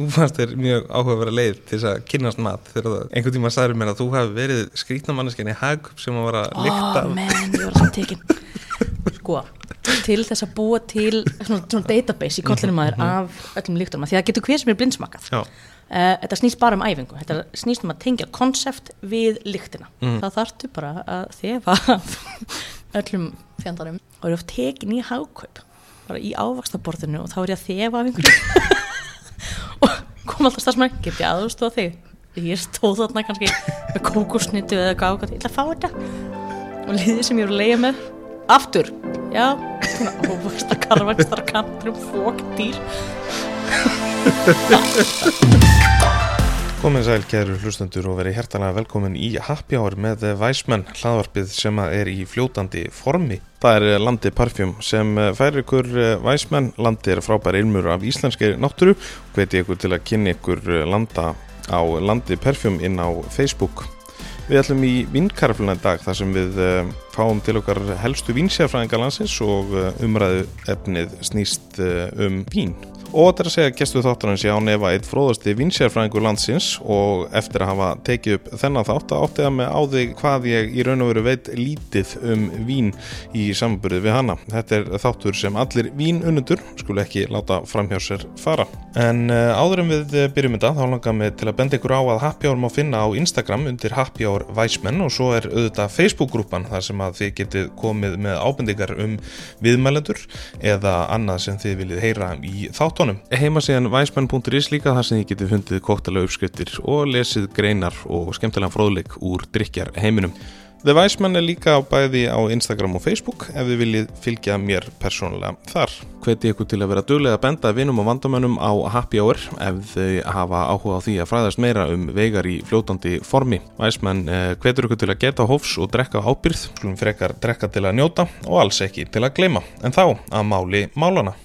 þú fannst þér mjög áhuga að vera leið til þess að kynast mat þegar það, einhvern tíma sagður mér að þú hafi verið skrítnamannisken í hagkup sem að vera að lykta oh, menn, ég var alltaf tekin. Sko, til þess að búa til svona, svona database í kollinum maður af öllum líktunum, því það getur hver sem er blindsmakað uh, þetta snýst bara um æfingu. Þetta snýst um að tengja konsept við líktina, það þarftu bara að þefa af öllum fjandarum og eru oft tekin í hagkaup bara í ávaxtaborðinu og þá er ég að þefa af einhverju og kom alltaf stafsmæk, get ég aðstóða þig? Ég stóð þarna kannski með kókosnitu eða gáð, ég ætla að fá þetta. Og liðið sem ég eru að leiða með. Aftur, já. Svona óvaxta karvaxtar kantur fók dýr Komin sæl, kæru hlustendur og verið hjertalega velkomin í Happy Hour með Væsmenn, hlaðvarpið sem er í fljótandi formi. Það er Landi Parfjum sem færir ykkur Væsmenn, Landi er frábær ilmur af íslenski náttúru, hveti ykkur til að kynni ykkur landa á Landi Parfjum inn á Facebook. Við ætlum í vinkarfluna í dag þar sem við uh, fáum til okkar helstu vinsjafræðingar landsins og umræðu efnið snýst um vín. Og þetta er að segja gestu þáttarins já nefa eitt fróðasti vinsjafræðingur landsins og eftir að hafa tekið upp þennan þátt að átti að með á þig hvað ég í raun og veru veit lítið um vín í samburði við hana. Þetta er þáttur sem allir vínunundur skul ekki láta framhjá sér fara. En áður en við byrjum þetta þá langar mig til að benda ykkur á að Happy Hour má finna á Instagram undir Happy Hour Væsmenn og svo er auðvitað Facebook-grúpan þar sem að þið getið komið með ábendingar um viðmælendur eða annað sem þið viljið heyra í þáttónum. Heima síðan væsmenn.is líka þar sem þið getið fundið koktala uppskriftir og lesið greinar og skemmtilega fróðleik úr drikjar heiminum. The Væsmenn er líka á bæði á Instagram og Facebook ef þið viljið fylgja mér persónulega þar. Hveti ykkur til að vera duglega að benda vinum og vandamönnum á Happy Hour ef þau hafa áhuga á því að fræðast meira um vegar í fljótandi formi. Væsmenn hvetur ykkur til að geta hófs og drekka ábyrð, skulum frekar drekka til að njóta og alls ekki til að gleyma. En þá að máli málana.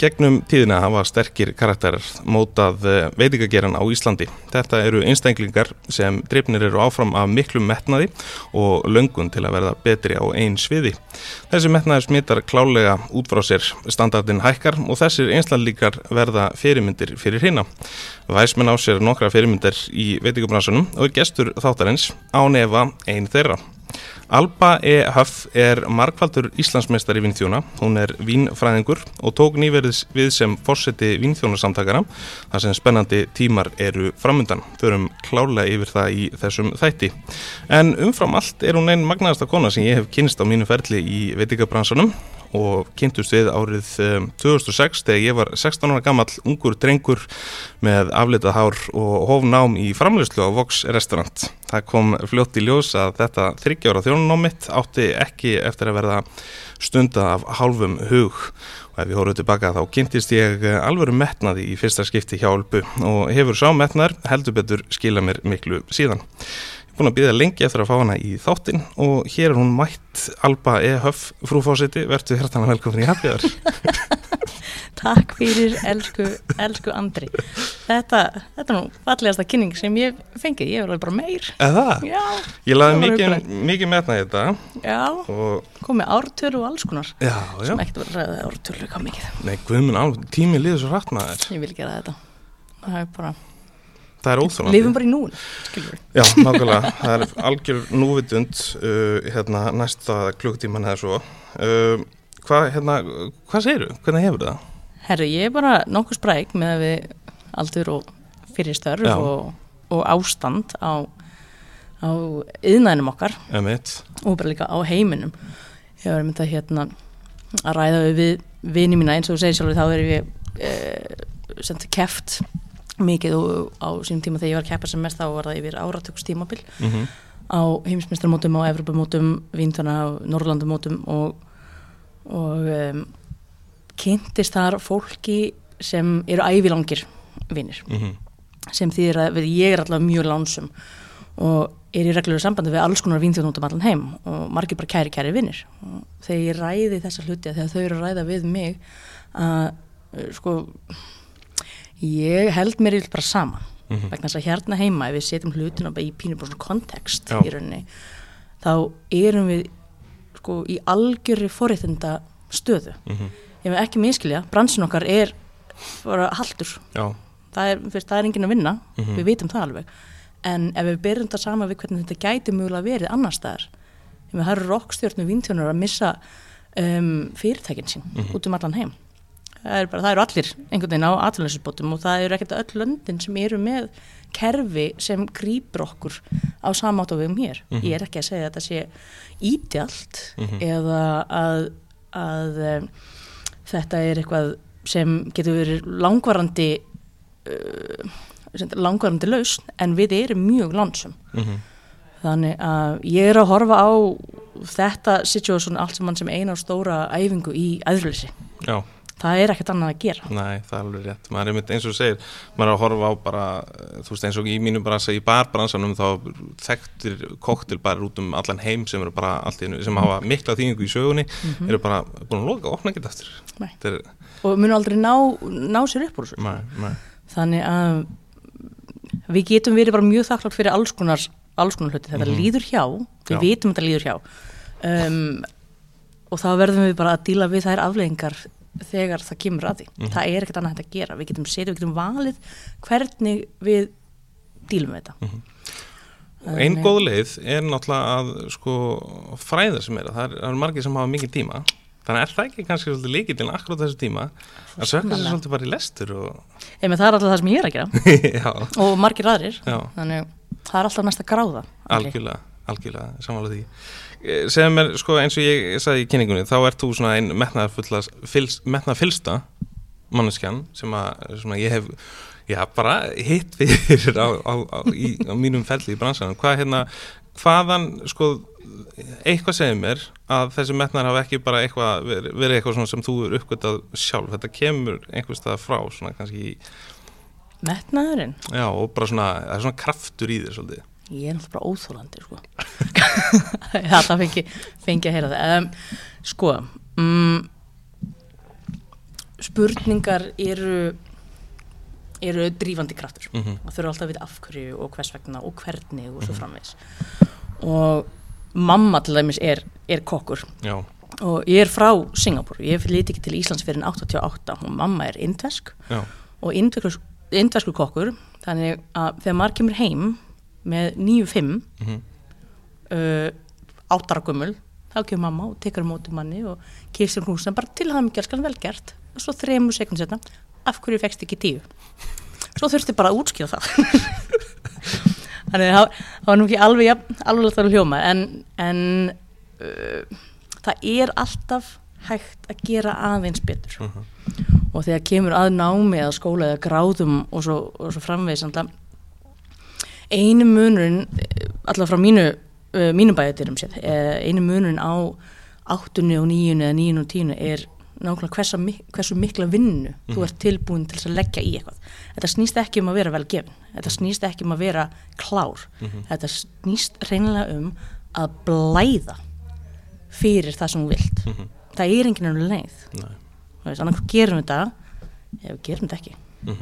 Gegnum tíðina hafa sterkir karakterar mótað veitingageran á Íslandi. Þetta eru einstaklingar sem drifnir eru áfram af miklum metnaði og löngun til að verða betri á einn sviði. Þessi metnaði smittar klálega út frá sér standardin hækkar og þessir einstaklingar verða fyrirmyndir fyrir hinna. Væsmenn á sér nokkra fyrirmyndir í veitingabransunum og er gestur þáttarins á nefa einn þeirra. Alba E. Huff er markvaldur Íslandsmeistar í Vínþjóna, hún er vínfræðingur og tók nýverðis við sem fórseti Vínþjónasamtakana þar sem spennandi tímar eru framundan. Förum klálega yfir það í þessum þætti. En umfram allt er hún einn magnaðasta kona sem ég hef kynst á mínu ferli í veitingabransunum og kynntust við árið 2006 þegar ég var 16 ára gammal ungur drengur með aflitað hár og hófnám í framleyslu á Vox restaurant. Það kom fljótt í ljós að þetta þryggjára þjónunámitt átti ekki eftir að verða stunda af hálfum hug og ef við hóruð tilbaka þá kynntist ég alvöru metnaði í fyrsta skipti hjá Ölbu og hefur sá metnar heldur betur skila mér miklu síðan búin að býða lengi eftir að fá hana í þáttin og hér er hún mætt Alba E. Huff, frúfósiti, verður hærtan velkomin í Happyar Takk fyrir elsku, elsku Andri. Þetta, þetta er nú fallegasta kynning sem ég fengið, ég vil bara meir? Já. Ég laði mikið, mikið metna í þetta Já, og komið ártöru og alls konar. Já, já, sem ekkert verið að ræða ártöru líka mikið. Nei, guðminn tíminn liður svo rætt maður. Ég vil gera þetta. Það er bara, Það er óþólandi lifum bara í núin skilur við Já, nákvæmlega, það er algjör núvitund uh, hérna næsta klukktíman eða svo. Uh, Hvað, hérna, hvað segirðu? Hvernig hefur það? Herru, ég er bara nokkuð spræk með að við aldur og fyrir störf Já. og, og ástand á, á yðnænum okkar. Emitt og bara líka á heiminum. Ég var myndið að hérna að ræða við vini mína. Eins og þú segir sjálfur þá erum við e, þetta keft mikið og á sínum tíma þegar ég var að keppa sem mest þá var það yfir áratöks tímabil mm -hmm. á heimsmeistarmótum og Evropamótum, Víntana og Norrlandamótum og, og um, kynntist þar fólki sem eru ævilangir vinnir Mm -hmm. sem þýðir að ég er alltaf mjög lánsum og er í reglur sambandi við alls konar vínþjóðn út um allan heim og margir bara kæri kæri vinnir og þegar ég ræði þessa hluti þegar þau eru að ræða við mig að uh, sko ég held mér yfir bara saman mm -hmm. vegna þess að hérna heima ef við setjum hlutina í svona kontekst í rauninni þá erum við sko í algjörri forréttinda stöðu Mhm. ef við ekki miskilja, bransin okkar er bara haldur Já, það er, fyrst, það er enginn að vinna, Mhm. við vitum það alveg en ef við byrjum þetta saman við hvernig þetta gæti mögulega verið annar staðar ef við höfum rokkstjórnum vínþjónar að missa um, fyrirtækin sín Mhm. út um allan heim það, er eru allir einhvern veginn á atvinnleysisbótum og það eru ekkert öll löndin sem eru með kerfi sem grýpur okkur á samátt og við um hér. Mhm. ég er ekki að segja að þetta sé ídjalt Mhm. eða að, að um, þetta er eitthvað sem getur verið langvarandi uh, langvarandi lausn en við erum mjög lansum mhm, þannig að ég er að horfa á þetta situation allt sem mann sem eina stóra æfingu í æðruleysi. Já, það er ekkert annað að gera. Nei, það er alveg rétt. Maður er einmitt eins og segir, maður er að horfa á bara eh, þú veist eins og í mínu bransa í barbransanum þá þekktir koktelbar út um allan heim sem eru bara allt í einu, sem hafa mikla þýðingu í sögunni eru bara búin að loka og opna Nei. Þetta er, og munu aldrei ná, ná sér upp úr þessu. Nei, nei, þannig að við getum verið bara mjög þakklátt fyrir alls konar, alls konar hluti, þetta Mhm. líður hjá. Við Já. vitum þetta líður hjá. Um, og þá verðum við bara að díla við þær afleggingar þegar það kemur að því. Mhm. það er ekkert annað að gera, við getum setið, við getum valið hvernig við dílum við þetta. Og ein góð leið er náttúrulega að sko fræða sem er er, það er margir sem hafa mikið tíma. Þannig er það ekki kannski svolítið líkillin akkurat þessu tíma? Að sökka sér svolítið bara í lestur og Ef það er alltaf það sem ég er að gera. Og margir aðrir, já. Þannig það er alltaf næsta gráða. Algjörlega, algjörlega, samanlega því. Eh, Segðu mér, sko, eins og ég sagði í kynningunni þá ert þú svona ein metnaðfylsta manneskjan sem að ég hef já, bara hitt fyrir á, á, á, í, á mínum felli í bransanum. Hvað hérna, hvaðan sko, eitthvað segir mér að þessi metnaðar hafa ekki bara eitthvað verið, verið eitthvað svona sem þú er uppgötað sjálf. Þetta kemur einhvers stað frá svona kannski, Metnaðurinn, já, og bara svona það er svona kraftur í þér svolítið ég er náttúrulega bara óþólandi sko. þetta fengi, fengi að heyra það. Um, sko um, spurningar eru eru drífandi kraftur. Mm það þurfa alltaf að vita af hverju og hvers vegna og hvernig og svo framvegis. Og mamma til dæmis er, er kokkur. Já, og ég er frá Singapur ég liti ekki til Íslands fyrir en 88 og mamma er indvesk já, og indverskur kokkur þannig að þegar maður kemur heim með 9-5 mhm. uh, áttara gummul þá kemur mamma og tekur á móti manni og kýrstur húsna bara til hann gerðskan vel gert. Og svo þremur sekund setna af hverju fekst ekki tíu? Svo þurfti bara að útskýra það. Þannig að það það var nú ekki alveg jafn- alveg þar hljóma en, en uh, það er alltaf hægt að gera aðeins betur. Mhm, og þegar kemur að námi eða skóla eða gráðum og svo, og svo framvegis alltaf einu munurinn eh, allavega frá mínu uh, mínum bæjadyrum sér uh, einu munurinn á áttunni og níunni eða níunni og tíunni er nákvæmlega hversa, mik- hversu mikla vinnu þú ert tilbúin til að leggja í eitthvað. Þetta snýst ekki um að vera vel gefin þetta snýst ekki um að vera klár. Mhm, þetta snýst reynilega um að blæða fyrir það sem þú vilt. Mhm, það er enginn ennum leið. Annars gerum við þetta eða við gerum þetta ekki. Mm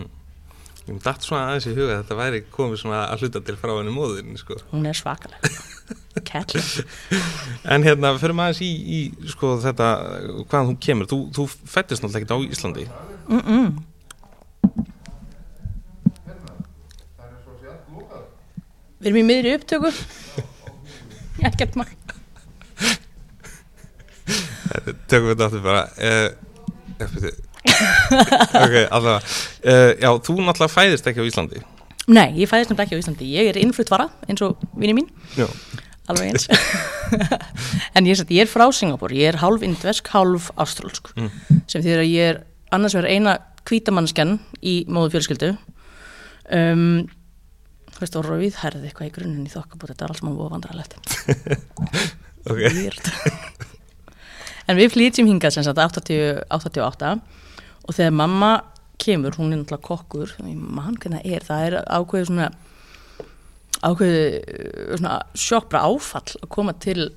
Ég dætt svona aðeins í huga að þetta væri komið svona að hluta til frá henni móðurinn sko. hún er svakaleg. Kætli En hérna, maður aðeins í, í sko, þetta, hvaðan þú kemur. Þú, þú fættist náttúrulega ekkert á Íslandi. Mm -mm. Við erum í miðri upptöku. Ekkert mál. Tökum við þetta aftur bara. Uh, Ok, allavega. Uh, Já, þú náttúrulega fæðist ekki á Íslandi. Nei, ég fæðist náttúrulega ekki á Íslandi. Ég er innflutt vara eins og vinni mín. Já, Alveg eins. En ég, ég er frá Singapur Ég er hálf indvesk, hálf ástrálsk Mm. sem þýðir að ég er annars vegar eina hvítamannskan í móðu fjölskyldu. Um, Þú veist, og rauðherði eitthvað í grunninn í þokkabót. Þetta er alls maður vandrarlegt ok. En við flytjum hingað sem sagt 80, 88 og þegar mamma kemur, hún er náttúrulega kokkur ég man hvernig það er, það er ákveðið svona ákveði uh, svona sjokk bara áfall að koma til,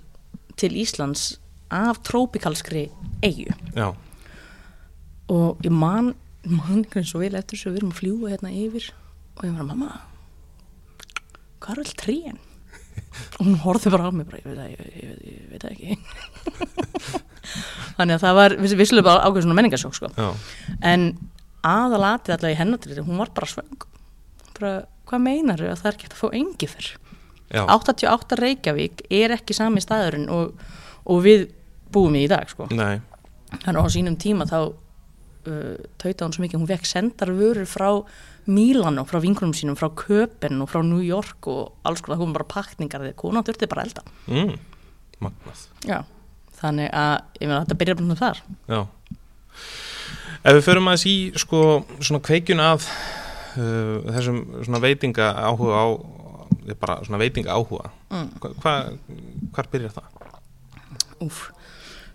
til Íslands af trópikalskri eigu Já, og ég man, man ekki svo vel eftir þess að við erum að fljúa hérna yfir og ég var að mamma hvað er all trén? og hún horfði bara á mig bara, ég veit það, ég, ég, ég, ég veit það ekki þannig að það var viss- vissulega bara ákveð svona menningarsjók sko. en aðalatið allavega í hennatrið hún var bara svöng. Bara, hvað meinar að það er ekki hægt að fá engi fyrr? Já, 88 Reykjavík er ekki sami staðurinn og, og við búum í dag sko. þannig að á sínum tíma þá uh, tauta hún svo mikið, hún fekk sendar vörur frá Mílanu, frá vinkunum sínum frá Köpen og frá New York og alls konar, hún bara pakningar þegar konan þurfti bara elda. Mm, magnað, Já. Þannig að ég meina þetta byrjar bara þar já. Ef við förum aðeins í sko svona kveikjun að uh, þessum svona veitinga áhuga á, bara svona veitinga áhuga, mm. hva, hva, hvar byrjar það? Úf,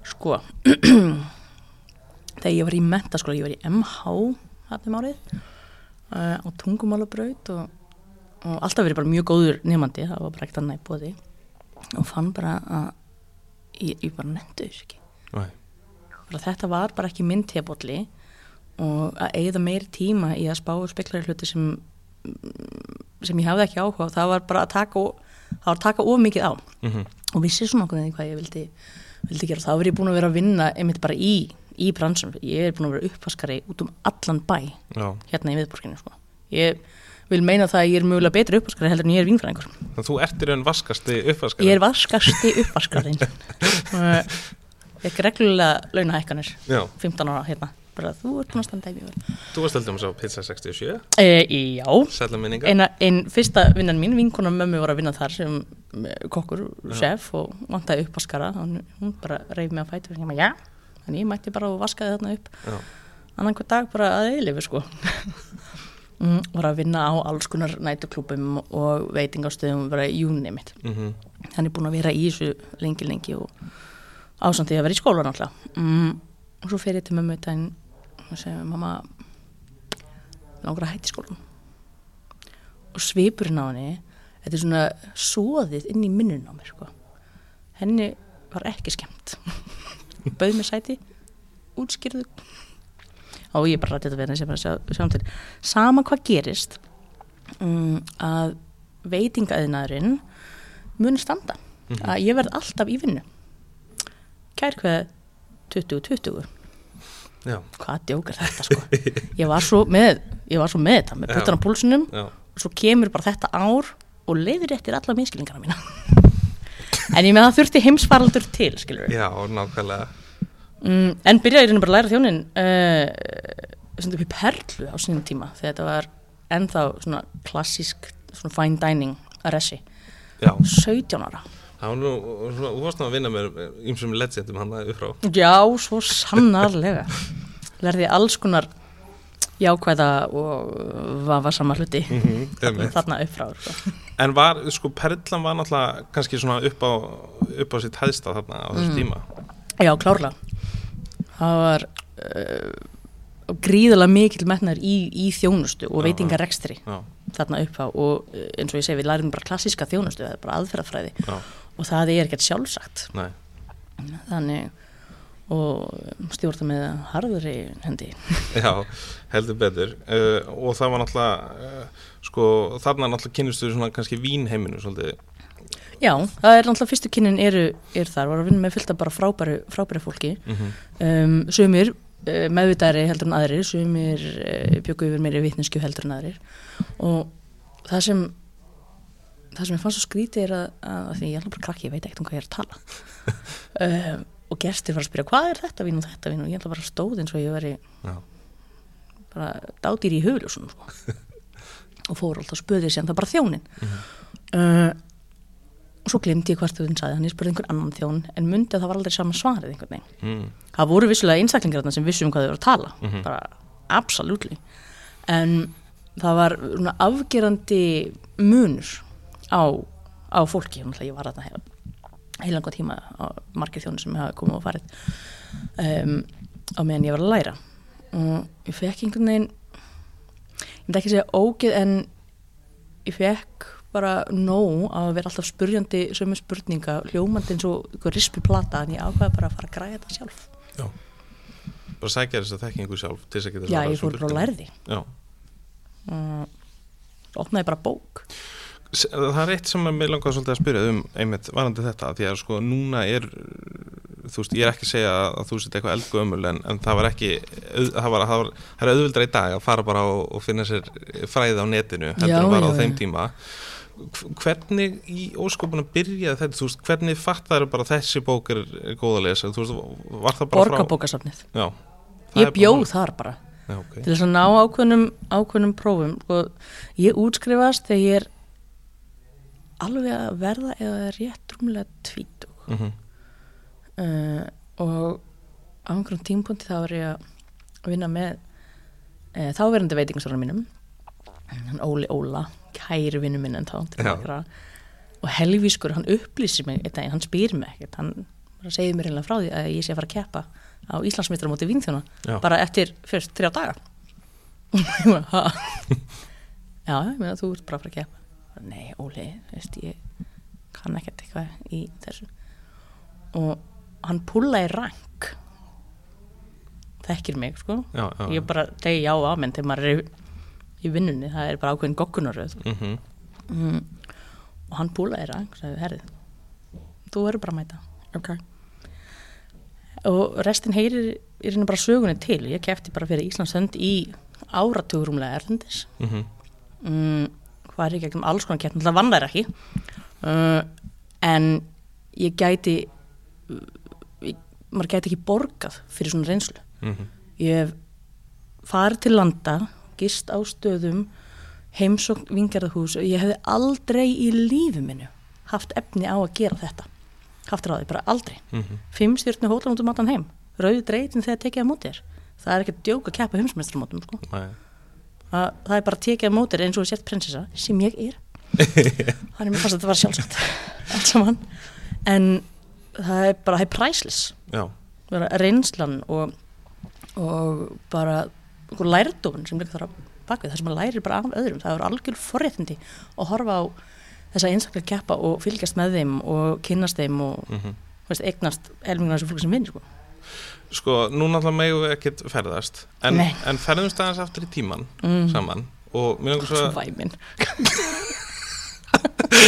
sko þegar ég var í mentaskóla, ég var í MH þarna um árið uh, á tungumálabraut og, og alltaf verið bara mjög góður nefandi það var bara ekkert annað í bóði og fann bara að ég, ég bara nefndi þess ekki. Þetta var bara ekki minn tebólli og að eigða meiri tíma í að spá og spekla í hluti sem sem ég hafði ekki áhuga það var bara að taka það var að taka of mikið á. Mm og vissi svona okkur hvað ég vildi, vildi gera. Þá er ég búin að vera að vinna einmitt bara í, í bransum, ég er búin að vera uppvaskari út um allan bæ Já, hérna í viðborskinu sko. ég vil meina það að ég er mögulega betri uppvaskari heldur en ég er vingfræðingur þannig að þú ertir enn vaskasti uppvaskari ég er vaskasti uppvaskarinn. Ég er reglulega launahækkanir Já, 15 ára hérna. Bara þú ert búin að standa í mjög vel. Þú varst heldum svo Pizza 67 e, já, Sætla minninga eina, ein fyrsta vinnan mín vinkona mömmu var að vinna þar sem eh, kokkur, chef og vantaði uppvaskara. Hún- bara reyf mig að fæti og maður, já, þannig ég mætti bara og vaskaði þarna upp. Já, annan hver dag bara að eilifu sko mm, var að vinna á alls konar nætuklúbum og veitingastöðum bara í júni mitt. Mm þannig búin að vera í þessu lengi lengi og ásamt því að vera í skóla náttúrulega. Mm, og svo fer ég til mömmu þetta og segja mamma langar að hætti skólan og svipurinn á henni þetta er svona soðið inn í minnun á mér sko. henni var ekki skemmt. Bauð mér sæti útskýrðu og ég bara rætti þetta við henni sem bara sjá, sjáum til. Sama hvað gerist um, að veitingaðinaðurinn mun standa. Að ég verð alltaf í vinnu. Kær hvað 2020 já, hvað djók er þetta sko? Ég var svo með, var svo með þetta með Já. puttan á púlsunum já, og svo kemur bara þetta ár og leiðir eftir alla minnskilningarna mína. En ég með það þurfti heimsfaraldur til skilur já, nákvæmlega mm, en byrjaði rauninu bara að læra þjónin uh, sem upp í perlu á sínum tíma þegar þetta var ennþá svona klassísk svona fine dining að resi Já, 17 ára. Það var nú, svona, þú varst nú að vinna með ýmsum legendum hann upp frá. Já, svo sannarlega. Lærði alls konar jákvæða og vafa sama hluti Einmitt. þarna upp frá sko. En var, sko, Perlan var náttúrulega kannski svona upp á, upp á sitt hæðsta þarna á þessu tíma. Já, klárlega það var uh, gríðalega mikil metnar í, í þjónustu og veitingarekstri þarna upp á og eh, eins og ég segi við lærum bara klassíska þjónustu, það er bara aðferðafræði já, og það er ekkert sjálfsagt. Nei. Þannig og stjórna með harðuri hendi. Já, heldur betur. Uh, og það var náttúrulega uh, sko, þarna náttúrulega kynnistu svona kannski vínheiminu svolítið já, það er náttúrulega fyrstu kynnin eru, eru þar, var að vinna með fullt af bara frábæru, frábæru fólki. Mm um, sumir uh, meðvitaðri heldur en aðrir sumir uh, bjöku yfir meiri vitneskju heldur en aðrir. Og það sem það sem ég fannst svo skrítið er að, að því ég er alveg bara krakki, ég veit ekkert um hvað ég er að tala. Um, og gestir fara að spyrja hvað er þetta vín og þetta vín? Og ég ætla bara stóð eins og ég veri Já, bara dátýr í hugljúsum sko. og fór alltaf spöðið sér það bara þjónin uh, og svo glemdi ég hvert þjóðin sagði hann ég spurði einhvern annan þjón en myndi að það var aldrei sama svarið einhvern veginn. Mm, það voru vissulega einstaklingar þarna sem vissum hvað þau voru að tala Mhm. bara absolutely. En það var afgerandi munur á, á fólki. Ég var þarna heila heilanga tíma á margir þjónu sem hafa komið og farið um, á meðan ég var að læra. Og ég fekk einhvern veginn ég myndi ekki segja ógeð en ég fekk bara nóg að vera alltaf spurjandi sömu spurninga, hljómandi eins og ykkur rispi plata, en ég ákvaði bara að fara að græða þetta sjálf. bara sækja þess að þekkingu sjálf til þess að geta Já, ég fór bara og spurningum. lærði. Já. Uh, opnaði bara bók. Það er eitt sem að mér langar svolítið að spyrja um einmitt varandi þetta, því að sko núna er þú veist, ég er ekki að segja að þú sett eitthvað eldgömmul en, en það var ekki það var, það var, það er auðvildra í dag að fara bara og, og finna sér fræði á netinu heldur Já, en var á já, þeim já. tíma Hv- hvernig í óskopunum byrjaði þetta, þú veist, hvernig fattar bara þessi bók er, góð að lesa, þú veist, var það bara frá Borgabókasafnið. Já, það Ég bara bjóð málið. þar bara. Já, ok, til þess að ná ákveðnum, ákveðnum prófum. Og ég útskrifast þegar ég er alveg að verða eða rétt rúmlega tvítug. Mhm, uh, og á einhverjum tímpunkti þá er ég að vinna með uh, þáverandi veitingastóra mínum hann Óli Óla kæri vinnu minn en þá til Já. og helvískur, hann upplýsir mig einn daginn, hann spyr mig ekkert. Hann segir mér einlega frá því að ég sé að fara að keppa á Íslandsmeistra móti vínþjóna já, bara eftir fyrst þrjá daga. Já, ég meina þú ert bara að fara að keppa. Nei, Óli, veist ég kann ekkert eitthvað í þessu. Og hann púlaði rank. Þekkir mig sko. Já, já, ég bara degi já á menn þegar maður er í, vinnunni, það er bara ákveðin goggunaröð mhm, mm. og hann púlaði sagði, herrið, þú verður bara að mæta. Ok. Og restin heyrir í rauninu bara sögunni til. Ég kefti bara fyrir Íslands hönd í áratugurumlega erlendis. Mhm, mm, hvað er ég gegnum alls konar keppni, það vann þær ekki. Uh, en ég gæti uh, ég, maður gæti ekki borgað fyrir svona reynslu. Mhm, ég hef farið til landa gist á stöðum heimsókn vingarðahús og ég hefði aldrei í lífi minu haft efni á að gera þetta. Haft ráði, bara aldrei. Mhm, fimm stjórnu hólan út um allan heim. Rauð dreitin þegar tekið að móti þér. Það er ekki að djóka að keppa heimsmeistramótum sko. það, það er bara að tekið að móti þér eins og sért prinsessa sem ég er. Þannig mér fannst að þetta var sjálfsagt allt saman. En það er bara, það er bara reynslan og, og bara lærdófun sem líka þarf að baka það sem maður lærir bara af öðrum, það er algjör forréttindi að horfa á þessa einstaklega keppa og fylgjast með þeim og kynnast þeim og mhm. veist, eignast helminguna þessu fólk sem vinnir sko. Sko, nú náttúrulega megum við ekkert ferðast en, en ferðum staðans aftur í tíman mm. saman. Og mér langar svo að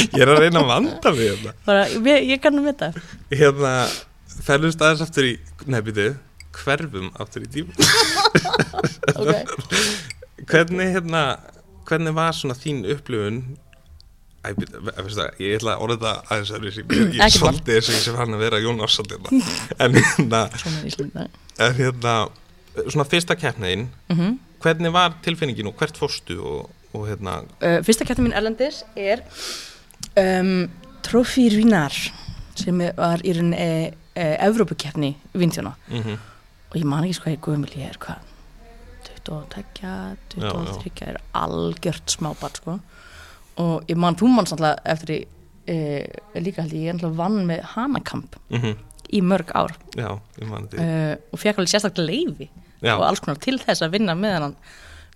ég er að reyna að vanda mig hérna. Bara, ég, ég kannum þetta. Hérna, ferðum staðans aftur í nefnir hverfum aftur í tíman okay. hvernig hérna hvernig var svona þín upplifun Æ, það, ég ætla að orða þetta aðeins að ég, mál. svolítið þess að ég sem hann að vera Jón Ársson hérna. en hérna, en hérna svona fyrsta keppniðin mm -hmm. hvernig var tilfinningin og hvert fórstu og, og hérna uh, Fyrsta kættin mín Erlendis er um, Trophy Ruinar sem er- var í raun e, e, Evrópukeppni vindjóna mm og ég man ekki sko hvað ég gömul ég er hvað 22, 23 er algjört smábat sko. Og ég man, þú man sannlega eftir því e, líka held ég, ég náttúrulega vann með hanakamp mm í mörg ár. Já, ég man þetta uh, og fekk alveg sérstaklega leifi já, og alls konar til þess að vinna með hann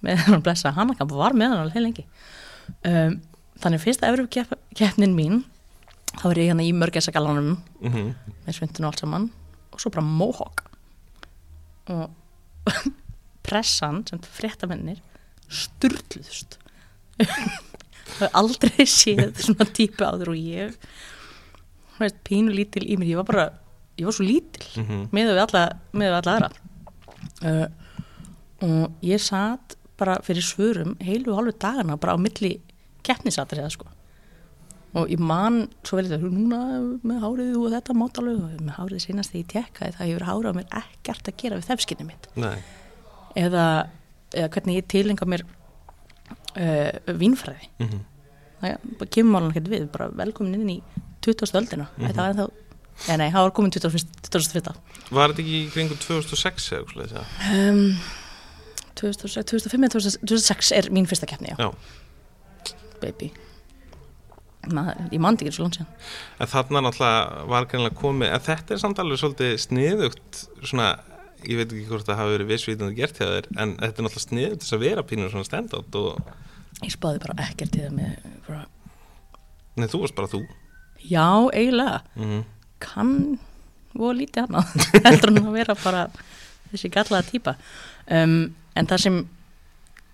með hann blessa. Hanakamp og var með hann alveg heil lengi. Um, þannig fyrsta Evropakeppnin mín þá var ég hérna í mörgæsagalanum mm með svindin og allt saman. Og svo bara Mohawk. Og pressan sem fréttamennir sturluðust. Það er aldrei séð svona típu áður og ég þú veist, pínu lítil í mér. Ég var bara, ég var svo lítil -hmm. með við alla, með við alla aðra. Uh, og ég satt bara fyrir svörum heilu og hálfu dagana bara á milli keppnisatriða sko. Og ég man svo vel þetta núna með hárið og þetta mátt alveg og með hárið seinast þegar ég tekkaði það hefur hárið á mér ekkert að gera við þefskinni mitt. Nei, eða, eða hvernig ég tilenga mér uh, vínfræði mm -hmm. það bara kemur málan ekkert við bara velkomin inn í 20. öldina mm. -hmm. það var ennþá Ja, nei, það var komin 2001. var þetta ekki í kringum 2006 eða eitthvað svoleiðis, eða? Um, 2006, 2005 eða 2006 er mín fyrsta keppni, já. Já. Baby. Maður, ég mandi ekki svo langt síðan. en þarna náttúrulega var greinlega komið en þetta er samt alveg svolítið sniðugt svona, ég veit ekki hvort það hafi verið vissvítandi gert hjá þér en þetta er náttúrulega sniðugt þess að vera pínur svona stand-out og Ég spáði bara ekkert í það með bara Nei, þú varst bara þú. Já, eiginlega. Mm kann og lítið annað. Heldur hann að vera bara þessi gallaða típa um, en það sem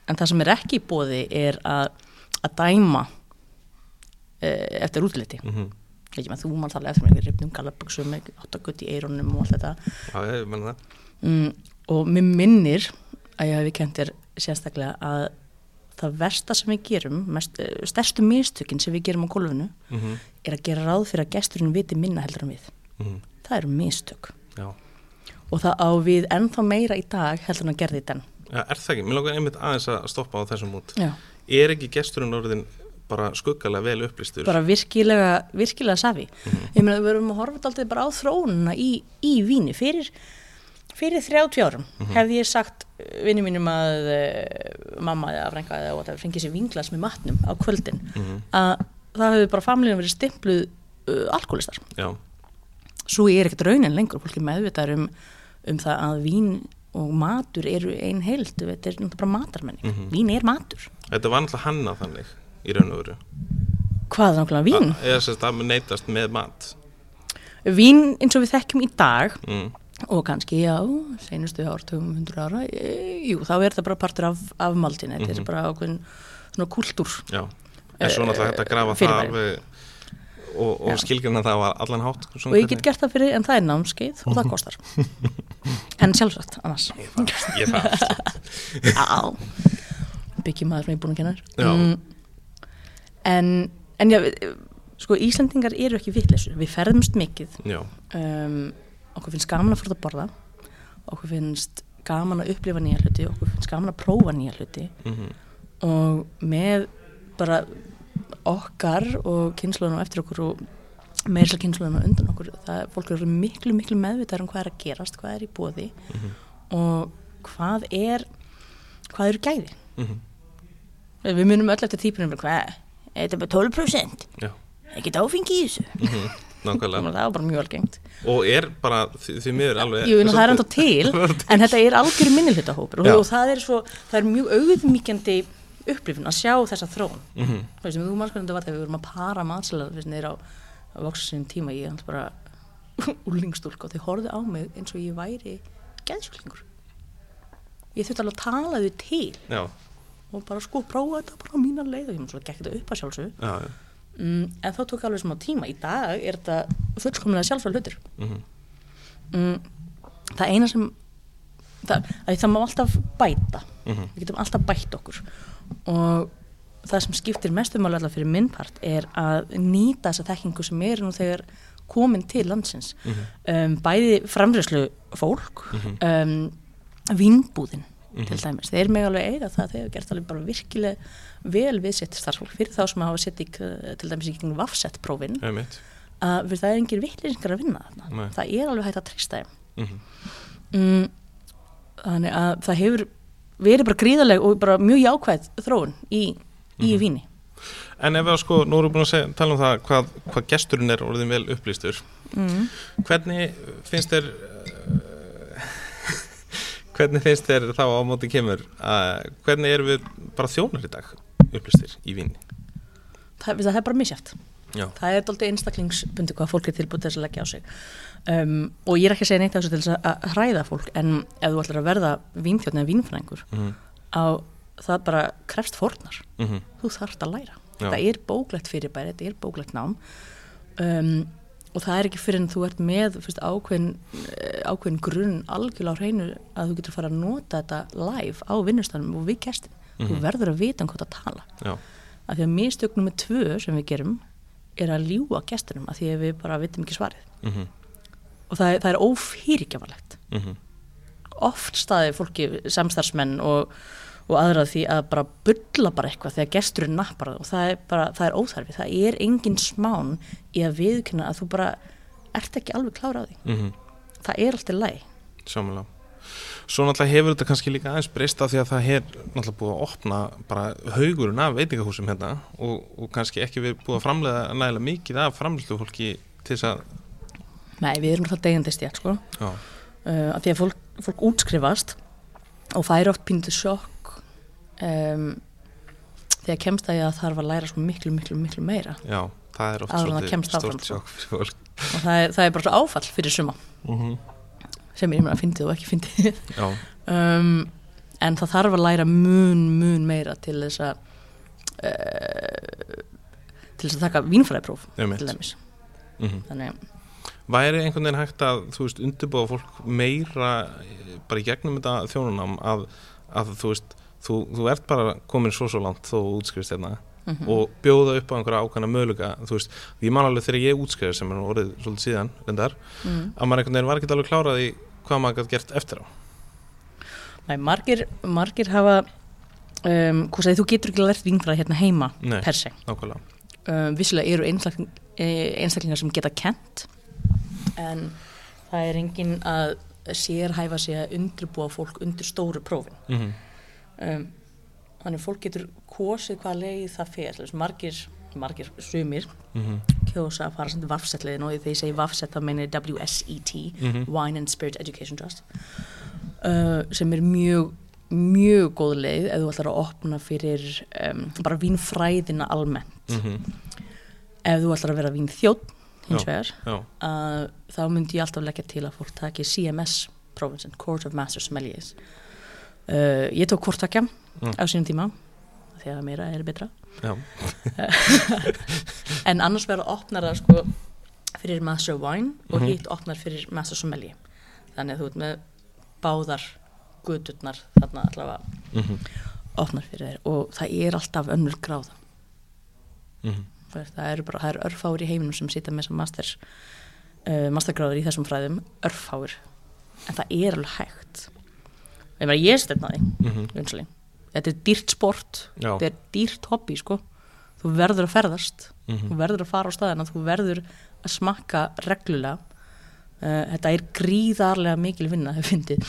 en það sem er ekki í bóði er að, að dæma uh, eftir útliti. -hmm. ekki með þú mann tala eftir með ripnum gallaböksum með áttagutt í eirunum og allt þetta. Já, ég menna það mm, og mér minnir að ég hef kentir sérstaklega að það versta sem við gerum mest, stærstu mistökin sem við gerum á gólfinu mm -hmm. er að gera ráð fyrir að gesturinn viti minna heldur en við Mm það eru mistök Já. og það á við ennþá meira í dag heldur en að gerði þetta Já, er það ekki? Mér langar einmitt aðeins að stoppa á þessum út Já. Er ekki gesturinn orðin bara skuggalega vel upplýstur? bara virkilega, virkilega safi ég meina við erum að horfa alltaf bara á þróununa í, í víni fyrir fyrir 30 árum hefði ég sagt vinni mínum að uh, mamma eða frænka eða whatever, fengið sér vinglas með matnum á kvöldin Mhm. að það hefði bara familinu verið stimpluð uh, alkoholistar Já, svo er ekkert raunin lengur fólki meðvitað um, um það að vín og matur eru ein heild þetta er bara matarmenning Mhm. vín er matur þetta var náttúrulega hannað þannig í raun og veru hvað náttúrulega vín? Eða sérst að neytast með mat vín eins og við þekkjum í dag mm. Og kannski já, seinustu ártugum 100 ára, e, jú, þá er það bara partur af, af maldin, þetta Mhm. er bara ákveðin svona kultúr Já, en svo náttúrulega hægt að grafa það alveg og, og skilgjörna það á allan hátt og ég get gert það fyrir, en það er námskeið og Mhm. það kostar. En sjálfsagt, annars. Ég það Já, byggjum maður sem ég er búin að kenna Já. en, en já, sko Íslandingar eru ekki vitleysur, við ferðumst mikið. Já, um, okkur finnst gaman að fór að borða okkur finnst gaman að upplifa nýja hluti okkur finnst gaman að prófa nýja hluti. Mm og með bara okkar og kynnslunum eftir okkur og sér kynnslunum undan okkur það fólk eru miklu miklu meðvitaður um hvað er að gerast, hvað er í bóði Mhm. og hvað er hvað eru gæði. Mhm. við munum öll eftir típunum hvað, er þetta bara 12% já. Ekkert áfengi í þessu. Mm Nákvæmlega. Það var bara mjög algengt Og er bara því, miður alveg Jú, það er enda til, en þetta er algjör minnihlutahópur og, og það er svo, það er mjög auðmíkjandi upplifin að sjá þessa þróun. Mm -hmm. þú veist, þú mann sko þetta var þegar við vorum að para matsalega fyrst neyra á, á voksin tíma ég hans bara úlingstúlk og þau horfðu á mig eins og ég væri geðsjúklingur. Ég þurfti alveg að tala þau til Já, og bara sko prófa þetta bara á mína leið og ég mun svo gekk þetta upp að sjálfsög já, já mm, en þá tók alveg smá tíma. Í dag er þetta fullkomlega sjálfsög hlutur. Mm mm, það eina sem það, að það má alltaf bæta. -hmm. við getum alltaf bætt okkur. Og það sem skiptir mestumáli alltaf fyrir minnpart er að nýta þessa þekkingu sem er nú þegar komin til landsins. Mhm. um, bæði framröðslu fólk Mhm. um, vínbúðin Mhm. til dæmis, þeir mig alveg eiga það þeir hafa gert alveg bara virkilega vel við sitt starfsfólk. Fyrir þá sem hafa sett í til dæmis í kringum vafsett prófin að fyrir það er engir vittlýsingar að vinna þarna. Það er alveg hægt að treysta þeim. Mm mm, þannig að það hefur verið bara gríðarleg og bara mjög jákvæð þróun í, í Mhm. víni. En ef við sko, nú erum við búin að segja, tala um það hvað, hvað gesturinn er orðin vel upplýstur. Mm. Hvernig finnst þér uh, Hvernig finnst þér þá á móti kemur að, Hvernig erum við bara þjónar í dag upplýstir í víni það, það er bara misjátt Já, það er doldið einstaklingsbundi hvað fólk er tilbúið til þess að leggja á sig. Um, og ég er ekki að segja neitt af þessu til þess að- hræða fólk en ef þú ætlar að verða vínþjóðn eða vínfræðingur mm á það bara krefst fórnar. -hmm. þú þarft að læra. Já. það er bóklegt fyrirbæri, þetta er bóklegt nám. Um, og það er ekki fyrir en þú ert með fyrst, ákveðin, eh, ákveðin grunn algjörlega á hreinu að þú getur fara að nota þetta live á vinnustanum og við kestin þú Mhm. verður að vita um hvað að tala Já, af því að mistöknum með tvö sem við gerum er að ljúa gestunum af því að við bara vitum ekki svarið. Mm og það, það er ófyrirgjafalegt -hmm. oft staði fólki samstarfsmenn og, og aðra því að bara bulla bara eitthvað þegar gesturinn nappar það og það er bara, það er óþarfi, það er engin smán í að viðkynna að þú bara ert ekki alveg klára á því. Mm það er alltaf læg Sjámanlega Svo náttúrulega hefur þetta kannski líka aðeins breyst af því að það er náttúrulega búið að opna bara haugurinn af veitingahúsum hérna og, og kannski ekki við búið að framlega nægilega mikið af framlýslu fólki til þess að nei, við erum alltaf degjandi stjætt sko. Uh, af því að fólk, fólk útskrifast og færi oft pínlítið sjokk um, þegar kemst að ég að þarf að læra svo miklu, miklu, miklu meira. Já, það er oft svolítið stórt sko. sjokk fyrir fólk. Og það er, það er bara svo áfall fyrir suma. Mm sem ég meina að fyndið og ekki fyndið. Já, um, en það þarf að læra mun, mun meira til þess að uh, til þess að taka vínfræðipróf einmitt. til dæmis. Mm þannig, Væri einhvern veginn hægt að, þú veist, undirbúa fólk meira eh, bara í gegnum þetta þjónunam að, að þú veist, þú, þú ert bara komin svo svo langt þó útskrifst hérna mm og bjóða upp á einhverja ákvæmna möguleika þú veist, ég man alveg þegar ég útskrifst sem er orðið svolítið síðan, reyndar mm. að maður einhvern veginn var ekki alveg klárað í hvað maður gætt gert eftir á. Nei, margir, margir hafa um, hvað segir, þú getur ekki lært vínfræði hérna heima Nei, per se. um, vissulega eru einstakling, eh, einstaklingar sem geta kent en það er engin að sérhæfa sig að undirbúa fólk undir stóru prófin. Mm um, þannig fólk getur kosið hvað leið það fer margir, margir sumir -hmm. kjósa að fara samt vafsetliðin og þegar ég segi vafset þá meina ég WSET Mhm. Wine and Spirit Education Trust uh, sem er mjög mjög góð leið ef þú ætlar að opna fyrir um, bara vínfræðina almennt Mm ef þú ætlar að vera vínþjótt hins Já. vegar að þá myndi ég alltaf leggja til að fólk taki CMS prófin sin, Court of Master Sommeliers uh, ég tók hvort takja Mm. á sínum tíma því að meira er betra. Já, en annars verður opnar það sko fyrir Master Wine og Mhm. hitt opnar fyrir Master Sommelier. Þannig að þú ert með báðar guturnar þarna allavega mm opnar fyrir þér og það er alltaf önnur gráða. -hmm. Það eru bara, það eru örfáir í heiminum sem sita með þessar master, uh, mastergráður í þessum fræðum, örfáir. En það er alveg hægt ég meina ég stefna því Mm vinsali. þetta er dýrt sport já, þetta er dýrt hobby sko. Þú verður að ferðast, mm þú verður að fara á staðina þú verður að smakka reglulega. Uh, þetta er gríðarlega mikil vinna hef fyndið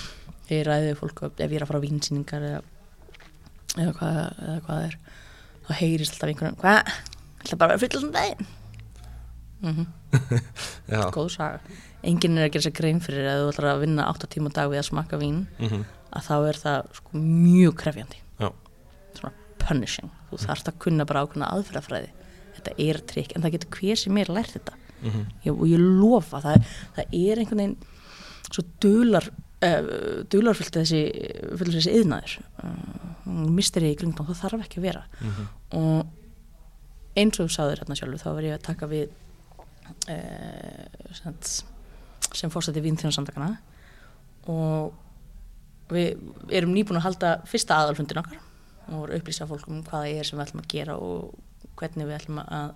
þegar ég ræði fólk ef ég er að fara á vínsýningar eða, eða, hvað, eða hvað það er þá heyrist alltaf einhvern veginn hvað, ætla bara að fulla svona daginn? Mm já. góð saga. Enginn er að gera sér grein fyrir að þú ætlar að vinna 8 tíma dag við að smakka vín. Mm að þá er það sko mjög krefjandi. Já. svona punishing. Þú þarfst að kunna bara ákveðna aðferðafræði. Þetta er trikk, en það getur hver sem er lært þetta. -hmm. ég, og ég lofa það, það er einhvern veginn svo dular uh, dularfullt þessi fullt þessi yðnaður uh, misteri í kringum, það þarf ekki að vera. Mhm. og eins og þú sagðir hérna sjálfur þá var ég að taka við uh, sem, sem fórstætti vínþjónsamtakana og við erum nýbúin að halda fyrsta aðalfundin okkar. Og voru að upplýsa fólk um hvað það er sem við ætlum að gera og hvernig við ætlum að,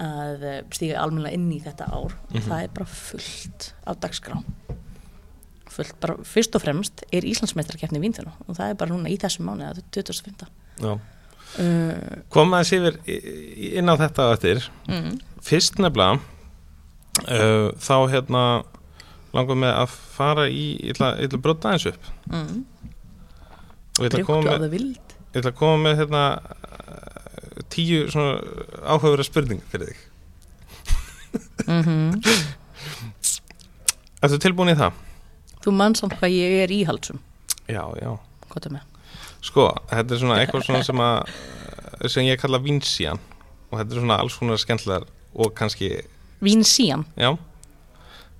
að stíga almennilega inn í þetta ár. Og Mhm. það er bara fullt á dagskrá. Fullt bara, fyrst og fremst er Íslandsmeistarkeppni vínþjóna og það er bara núna í þessum mánu, það er 2005 já. uh, Koma aðeins yfir í- í- inn á þetta eftir. Mm, Fyrst nefnilega uh, þá hérna langar með að fara í ég ætla, ég ætla að brjóta aðeins upp. Mm, og ég ætla að koma með, ég ætla að koma með hérna tíu svona áhugaverða spurningar fyrir þig. Mm -hmm. Ertu tilbúin í það? þú mann samt hvað ég er íhaldsum. Já, já. Er Sko, þetta er svona eitthvað svona sem að sem ég kalla vinsían og þetta er svona alls svona skemmtilegar og kannski, vín sían, já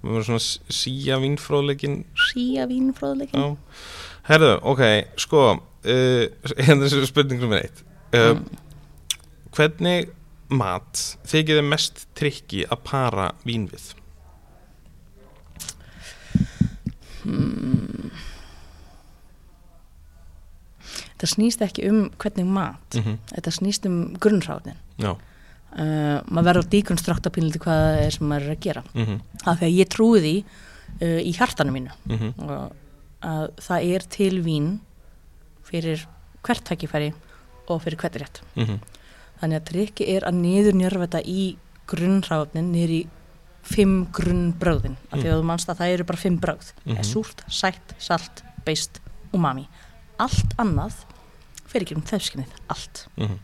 við erum svona síja vínfróðleikin síja vínfróðleikin Já, herðu, ok, sko uh, hérna þessu spurning nummer eitt uh, Mm. Hvernig mat þykir þið mest trikki að para vín við? hmm. þetta snýst ekki um hvernig mat Mm -hmm. þetta snýst um grunnráðin Já, uh, maður verður að díkonstrukta pínliti hvað það er sem maður er að gera. Mm -hmm. af því að ég trúi því uh, í hjartanu mínu. Mm og að það er til vín fyrir hvert tækifæri og fyrir hvert rétt. Mhm, þannig að trikki er að niður njörfa þetta í grunnráfnin niður í fimm grunnbröðin af því að þú manst að það eru bara fimm bröð mm Mhm. súrt, sætt, salt, beist umami, allt annað fer ekki um þefskinnið, allt. Mhm,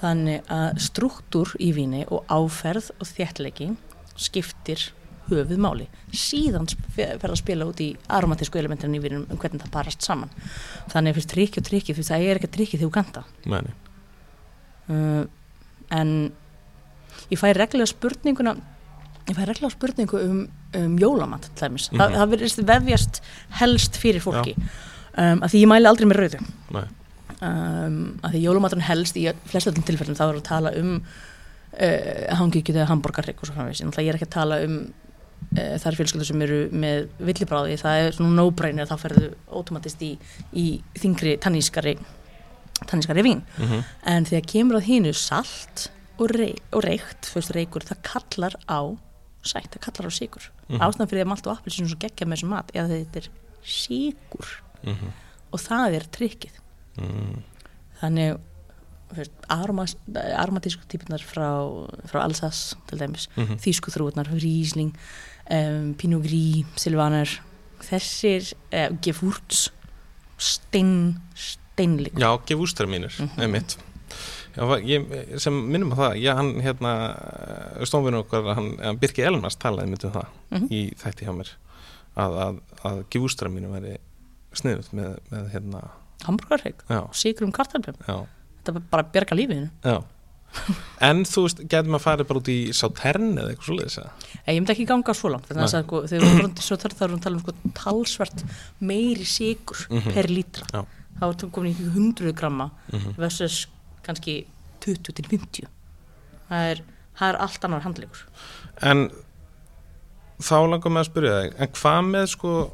þannig að struktúr í víni og áferð og þéttleiki skiptir höfuð máli síðan fer að spila út í aromatísku elementin í vínum um hvernig það parast saman. Þannig fyrst trikki og trikki því það er ekki trikki þegar þú kanta Meni. uh, en ég fæ reglulega spurninguna ég fæ reglulega spurningu um, um jólamat til dæmis, Þa, Mhm. það verðist vefjast helst fyrir fólki. Um, því ég mæli aldrei með rauðu. Nei. Um, að því jólamaturinn helst í flest öllum tilfellum þá er að tala um uh, hangikjötu eða hambúrgarrygg og svo framvegis, en það ég er ekki að tala um uh, þar fjölskyldur sem eru með villibráði, það er svona no-brainer þá ferðu automatist í, í þingri tannískari tannískari vín, Mhm. en þegar kemur að hínu salt og, rey, og reykt, þú veist reykur, það kallar á sætt, það kallar á síkur Mhm. ástæðan fyrir að malt og appelsinu svo geggja með þessum mat að þetta er síkur Mhm. og það er trikkið Mm. þannig aromatísku típunar frá, frá Alsace til dæmis, Mhm. þýsku þrúurnar Riesling, um, Pinot Gris Silvaner, þessir uh, Gefurts stein, steinlik Já, gefústra mínir, Mhm. einmitt Já, ég, sem minnum að það, já, hann hérna, stónvinur okkar, hann, hann Birki Elmars talaði mitt um það Mhm. í þætti hjá mér að, að, að gefústra mínu væri sniðut með, með hérna, hamburgarhegg, já, síkur um kartalbjörn já, þetta er bara að bjarga lífinu. Já. En þú veist, getur maður farið bara út í Sautern eða eitthvað svoleiðis eða? ég myndi ekki ganga svo langt þannig að sko, þegar við erum svo þarf þá erum við að tala um sko, talsvert meiri síkur Mhm. per lítra. Já. þá er það komin í 100 gramma Mhm. versus kannski 20 til 50 það er, það er allt annar handleikur. En þá langar með að spyrja þig, en hvað með sko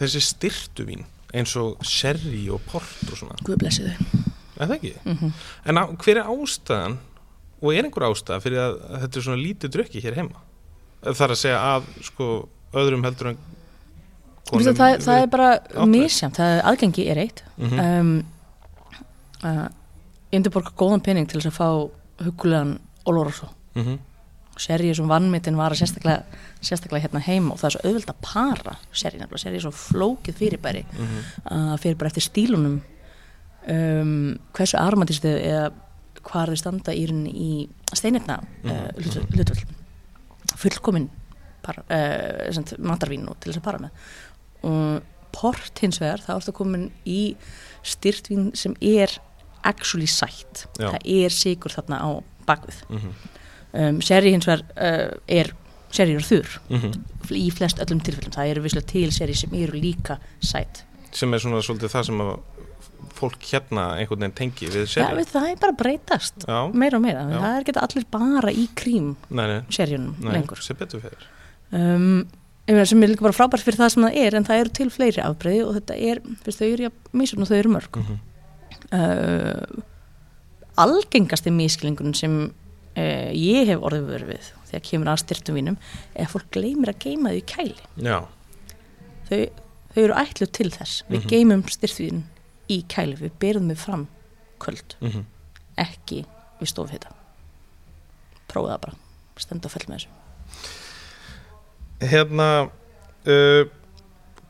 þessi styrtuvín eins og sherry og port og svona, Guð blessi þau. Það ekki? mm En á, hver er ástæðan og er einhver ástæða fyrir að, þetta er svona lítið drukki hér heima? Það er að segja að sko öðrum heldur en það, það, það er bara er aðgengi er eitt. Mm um, uh, Indurborg góðan pening til þess að fá hugulegan Oloroso. -hmm. Sherry er svo vannmittin var að sérstaklega, sérstaklega hérna heima og það er svo auðvelt að para Sherry nefnilega, Sherry er svo flókið fyrirbæri Mhm. að fyrir bara eftir stílunum. Um, hversu aromatist eða hvað þau standa í í steinefna uh, Mhm. hlutvöld fullkomin para, uh, sem sagt, matarvín og til þess að para með. Og port hins vegar þá ertu komin í styrtvín sem er actually sætt. Það er sigur þarna á bakvið. Mhm. Um, sherry hins vegar uh, er sherry er þurr Mhm. í flest öllum tilfellum, það eru visslega til seri sem eru líka sætt sem er svona svolítið það sem að fólk hérna einhvern veginn tengi við ja, sherry við, það er bara breytast. Já, meira og meira, Já. það er geta allir bara í krím nei lengur. sem betur fyrir um, sem er líka bara frábært fyrir það sem það er en það eru til fleiri afbreyði og þetta er fyrst, þau eru mísun og þau eru mörg. Mm uh, algengasti mískilningun sem uh, ég hef orðið vörð við þegar kemur að styrtum vínum er að fólk gleymir að geima þau í kæli. Já, þau, þau eru ætlu til þess. Við Mhm. geymum styrtvín í kæli við berum þau fram köld mm ekki við stofhita. Prófa það bara. Stend og fell með þessu. Hérna uh,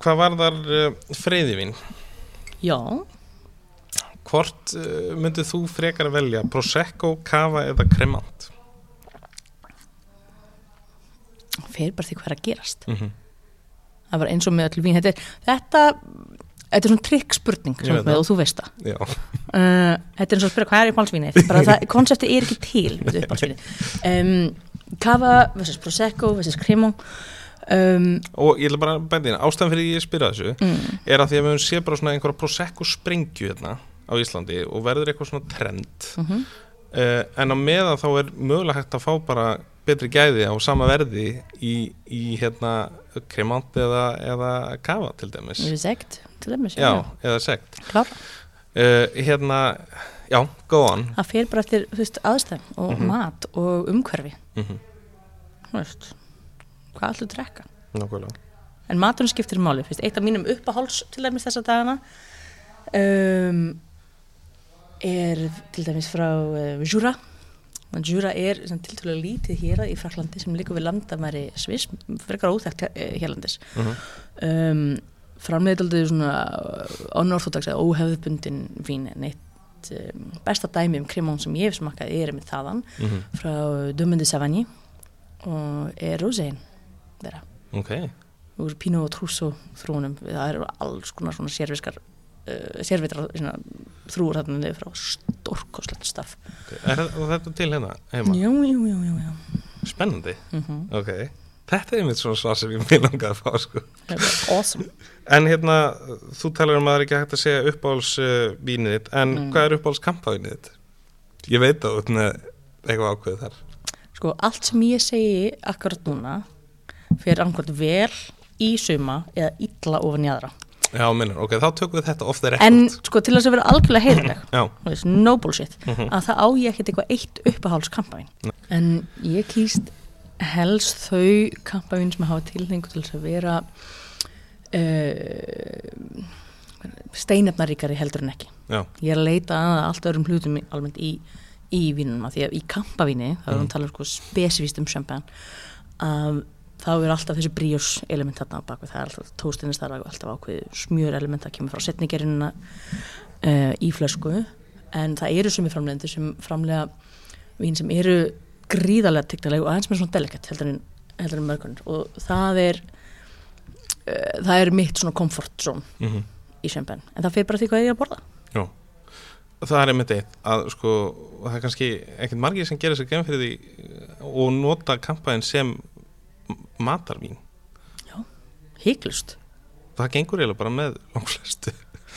hvað var þar uh, freyðivinn? já, Hvort uh, myndið þú frekar að velja Prosecco, Cava eða Cremant? fer bara því hvað er að gerast. Mm -hmm. það var eins og með öll vín. Þetta, þetta, þetta er svona trikk spurning Ég veit með, það. og þú veist það. Uh, þetta er eins og að spyrja hvað er það, konseptið er ekki til um, Cava versus Prosecco versus Cremant. Um, og ég ætla bara bæta inn ástæðan fyrir því ég spyrja þessu mm, er að því að við höfum séð bara svona einhverja Prosecco sprengju hérna á Íslandi og verður eitthvað svona trend. Mm -hmm. uh, en á meðan þá er mögulega hægt að fá bara betri gæði á sama verði í, í hérna Cremant eða, eða Cava til dæmis. Segt til dæmis Já, eða sekt. Klára uh, Hérna, já, go on. Það fer bara eftir aðstæðum og Mhm. mat og umhverfi. Mm -hmm. þú veist, hvað að drekka? Nákvæmlega. En maturinn skiptir máli. Fyrst, eitt af mínum uppáháls til dæmis þessa dagana um, er til dæmis frá uh, Jura. Jura er tiltölulega lítið hér í Fraklandi sem líka við landamæri Sviss, frekar óþekkt eh, hérlandis mm -hmm. um, framleiðaldið svona onorthodox eða óhefðbundin vín en eitt um, besta dæmi um krimón sem ég hef smakkað er með þaðan Mhm. frá Dömundi Savagni og er roséin þeirra. Ok, úr Pino og Trusso þróunum. Það eru alls konar svona sérviskar uh, sérvitra svona, þrúur þarna niður frá stórkoslegt staf Er og þetta til hérna heima? jú, jú, jú, jú, jú. Spennandi, Mm ok Þetta er einmitt svona svar sem ég mér langaði að fá sko. awesome En hérna, þú talar um að það er ekki hægt að segja uppáhalds uh, vínið þitt En Mm. hvað er uppáhalds kampaðinið þitt? Ég veit með eitthvað ákveð þar sko, allt sem ég segi akkurat núna fyrir angvöld vel í suma eða illa ofan í aðra Já, minnur, ok, þá tökum við þetta off the record. En sko til þess að vera algjörlega heiðileg no bullshit Mhm. að það á ég ekkert eitthvað eitt uppáhaldskampavín. En ég kýst helst þau kampavín sem hafa tilhengu til þess að vera uh, steinefnaríkari heldur en ekki. Já, ég er að leita að allt öðrum hlutum almennt í, í vínunum að því að í kampavíni þá erum við Mhm. að tala sko spesifíst um champagne að þá er alltaf þessi bríos element þarna á bakvið, það er alltaf tóstinist það er alltaf ákveð smjör element það kemur frá setningerina uh, í flösku. En það eru sumi framleiðandi sem framlega vín sem eru gríðarlega tignaleg og aðeins með svona delikat heldur en, heldur en mörgunir og það er uh, það er mitt svona comfort zone mm í champagne. En það fyrir bara því hvað ég er að borða. Já. Það er einmitt eitt að sko, það er kannski ekkert margir sem gerir sér genn fyrir því uh, og nota kampaðin sem matarvín hygglust Það gengur eiginlega bara með langflestu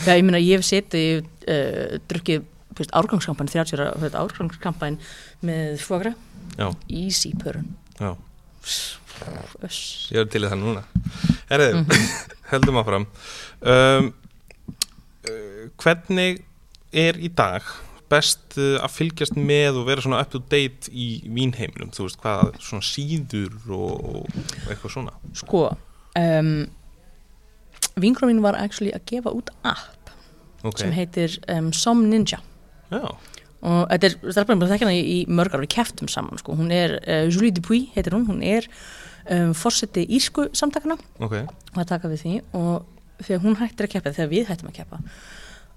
Já, ég meina, ég hef setið, uh, drukkið, árgangskampan, 30 ára, árgangskampan með fogra, Já, easy pörun. já, ég er til í það núna. Herðu, Mhm. heldum áfram. Um, uh, Hvernig er í dag best uh, að fylgjast með og vera svona up to date í vínheiminum, þú veist, hvað svona síður og, og eitthvað svona? Sko, um, vinkrómin var actually að gefa út app Ok, sem heitir um, Som Ninja. já, Og þetta er, stelpunum bara þekkja hana í, mörgar við keftum saman, sko. Hún er, uh, Julie Dupuy heitir hún, hún er um, fórseti írsku samtakana ok. Og að taka við því og þegar hún hættir að keppa, þegar við hættum að keppa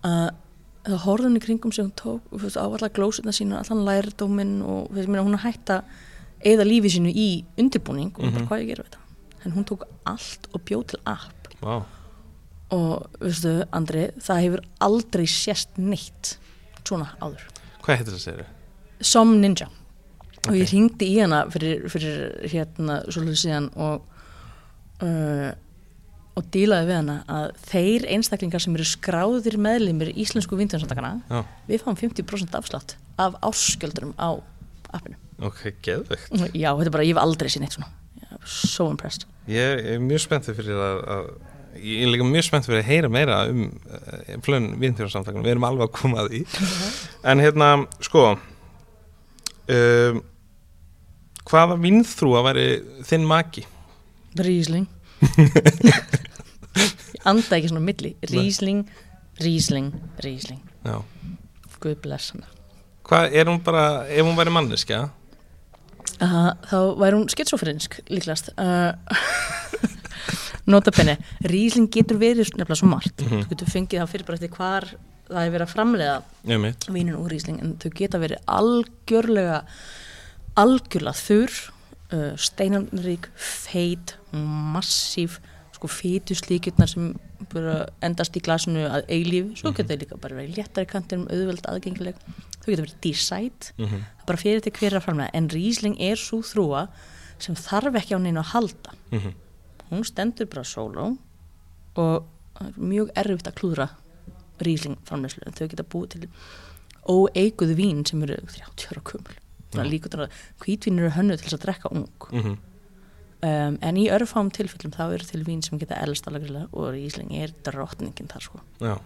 að það hún í kringum sem hún tók á allar glósuna sína, allan lærdóminn og meina, hún að hætta eða lífi sínu í undirbúning og Mhm. bara hvað ég gera við þetta? En hún tók allt og bjóð til app. Vá, og veistu, Andri, það hefur aldrei sést neitt svona áður. Hvað heitir það segir Som Ninja. Og Ok. ég hringdi í hana fyrir, fyrir hérna svolítið síðan og uh, og dílaði við hana að þeir einstaklingar sem eru skráðir meðlimir í íslensku vindjónsamtakana Já, við fáum 50% afslátt af áskjöldurum á appinu. Ok, geðveikt. Já, þetta er bara, ég hef aldrei séð neitt svona. So impressed. Ég er mjög spenntið fyrir að, að ég er líka mjög spenntið fyrir að heyra meira um uh, flön viðnþjóðarsamtakana, við erum alveg að koma að því. En hérna, sko um, hvaða vinnþrú að veri þinn maki? Rísling anda ekki svona milli. Rísling, Rísling, Rísling Já. Guð bless hana. Hvað, er hún bara, ef hún væri manneskja? Uh, þá væri hún skitsofrinsk líklegast. Uh, nota penni Rísling getur verið nefnilega svo margt. Mhm. þú getur fengið það fyrir bara eftir hvar það er verið að framlega vínin úr Rísling en þau geta verið algjörlega algjörlega þurr uh, steinanrík, feit massíf sko fýtuslíkjurnar sem endast í glasinu að eilíf, svo geta þau líka bara verið léttari kantinum, auðveld aðgengileg. Þau geta verið dísæt mm -hmm. það bara fyrir til hverja framlega en Rísling er svo þrúa sem þarf ekki á neina að halda. Mhm. hún stendur bara sóló og er mjög erfitt að klúðra Rísling framleyslu en þau geta búið til óeiguð vín sem eru 30 ára kumul þannig að líka þannig að hvítvín eru hönnu til þess að drekka ung. Mhm. Um, en í örfám tilfellum þá eru til vín sem geta elst alveg og Rísling er drottningin þar sko. Já.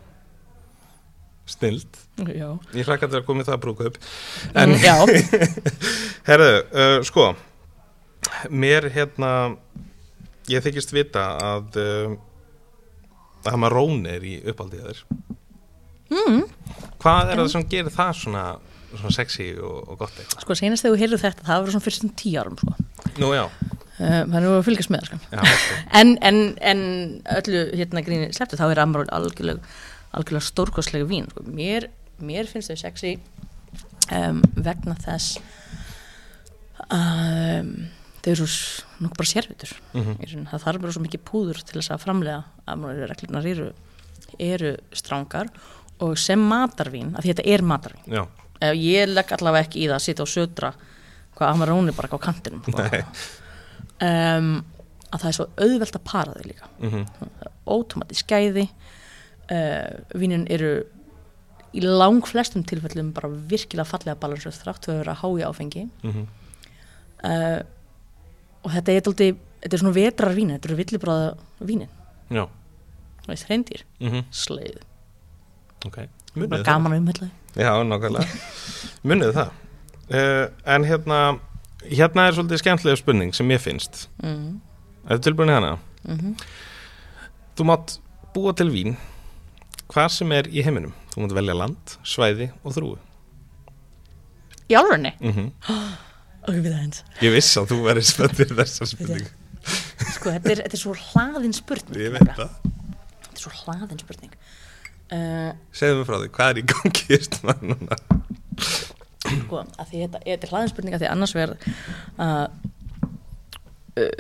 Snild. Já, Ég til að koma í það að brúka upp. En já. Herðu, uh, sko Mér hérna Ég þykist vita að uh, að Marone er í uppaldið þér. Mm. Hvað er það sem gerir það svona, svona sexy og, og gott eitthvað? Sko senast þegar þú heyrðu þetta það var svona tíu árum sko. Nú já, þannig að við fylgjast með sko. Já en, en, en öllu hérna gríni slepptu þá er Amarol algjörlega, algjörlega stórkostlega vín sko. mér, mér finnst þau sexy um, vegna þess að um, þau eru svo nokkuð bara sérvitur. Mm raun, það þarf bara svo mikið púður til þess að framlega Amarol reglurnar eru eru strángar og sem matarvín, af því þetta er matarvín Já, ég legg allavega ekki í það að sitja og södra hvað Amarone bara á kantinum um, að það er svo auðvelt að para þau líka. Mm ótomati skæði uh, vínin eru í lang flestum tilfellum bara virkilega fallega balansuð þrátt fyrir að vera hái áfengi. -hmm. uh, og þetta er, dálítið, þetta er svona vetrar vín þetta eru villibráða vínin það er hreindir, mm sleið. Ok það gaman að umhella Já, nákvæmlega. Munið það. Uh, En hérna Hérna er svolítið skemmtilega spurning sem ég finnst. Mm, Er þetta tilbúin í hana? mm Þú mátt búa til vín hvar sem er í heiminum. Þú mátt velja land, svæði og þrúi í alvegni mm ok, við það eins Ég viss að þú verið spenntir þessar spurning sko, þetta er, þetta er svo hlaðin spurning Ég veit það. Þetta er svo hlaðin spurning uh, Segðu mig frá því, hvað er í gangi í maður núna? sko, að því þetta, þetta er hlaðin spurning að því annars verð að uh,